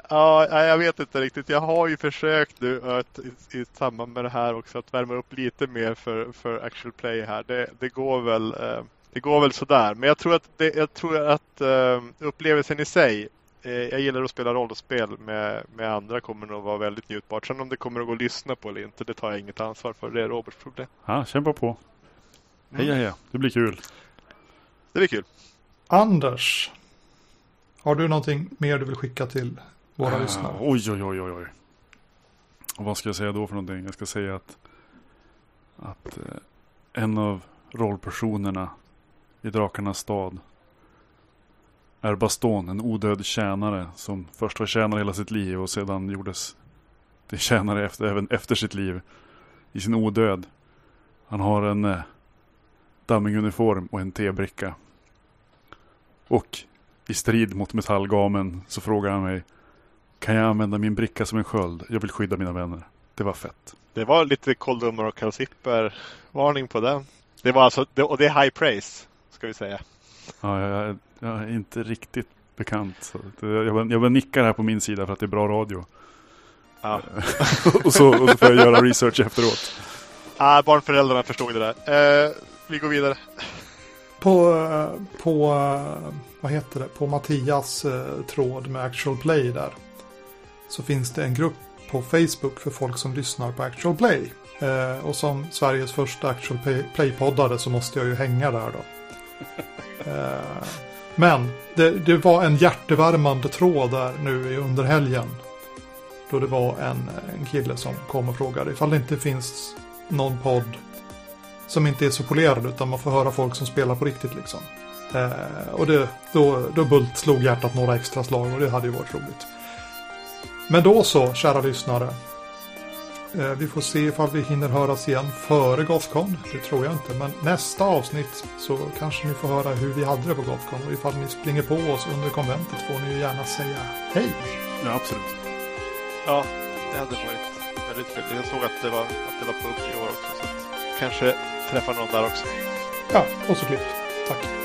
Ja, jag vet inte riktigt. Jag har ju försökt nu att, i, i samband med det här också att värma upp lite mer för, för actual play här. Det, det går väl eh, det går väl sådär. Men jag tror att, det, jag tror att eh, upplevelsen i sig eh, jag gillar att spela rollspel med, med andra kommer nog vara väldigt njutbart. Sen om det kommer att gå att lyssna på eller inte, det tar jag inget ansvar för. Det är Roberts problem. Ja, kämpa på. Heja heja, det blir kul. Det blir kul. Anders? Har du någonting mer du vill skicka till våra Ah, lyssnare? Oj, oj, oj, oj, oj. Och vad ska jag säga då för någonting? Jag ska säga att, att eh, en av rollpersonerna i Drakarnas stad är Baston, en odöd tjänare som först var tjänare hela sitt liv och sedan gjordes till tjänare efter, även efter sitt liv i sin odöd. Han har en eh, damminguniform och en tebricka. Och i strid mot metallgamen så frågar han mig kan jag använda min bricka som en sköld? Jag vill skydda mina vänner. Det var fett. Det var lite Coldummer och Calzipper varning på den. Det var alltså, och det är high praise, ska vi säga. Ja, jag, jag är inte riktigt bekant. Så jag, jag, jag nickar här på min sida för att det är bra radio. Ja. och, så, och så får jag göra research efteråt. Ah, barnföräldrarna förstod det där. Eh, vi går vidare. På, eh, på, eh, vad heter det, på Mattias eh, tråd med Actual Play där. Så finns det en grupp på Facebook för folk som lyssnar på Actual Play. Eh, och som Sveriges första Actual Play-poddare så måste jag ju hänga där då. Men det, det, var en hjärtevärmande tråd där nu under helgen. Då det var en, en kille som kom och frågade ifall det inte finns någon podd som inte är så polerad utan man får höra folk som spelar på riktigt liksom. Eh, och det, då, då Bult slog hjärtat några extra slag och det hade ju varit roligt. Men då så, kära lyssnare. Eh, vi får se ifall vi hinner höras igen före Gothcon. Det tror jag inte. Men nästa avsnitt så kanske ni får höra hur vi hade det på Gothcon. Och ifall ni springer på oss under konventet får ni ju gärna säga hej. Ja, absolut. Ja, det hade varit väldigt trevligt. Jag såg att det var, att det var pub i år också. Så att kanske träffa någon där också. Ja, och så klippt. Tack.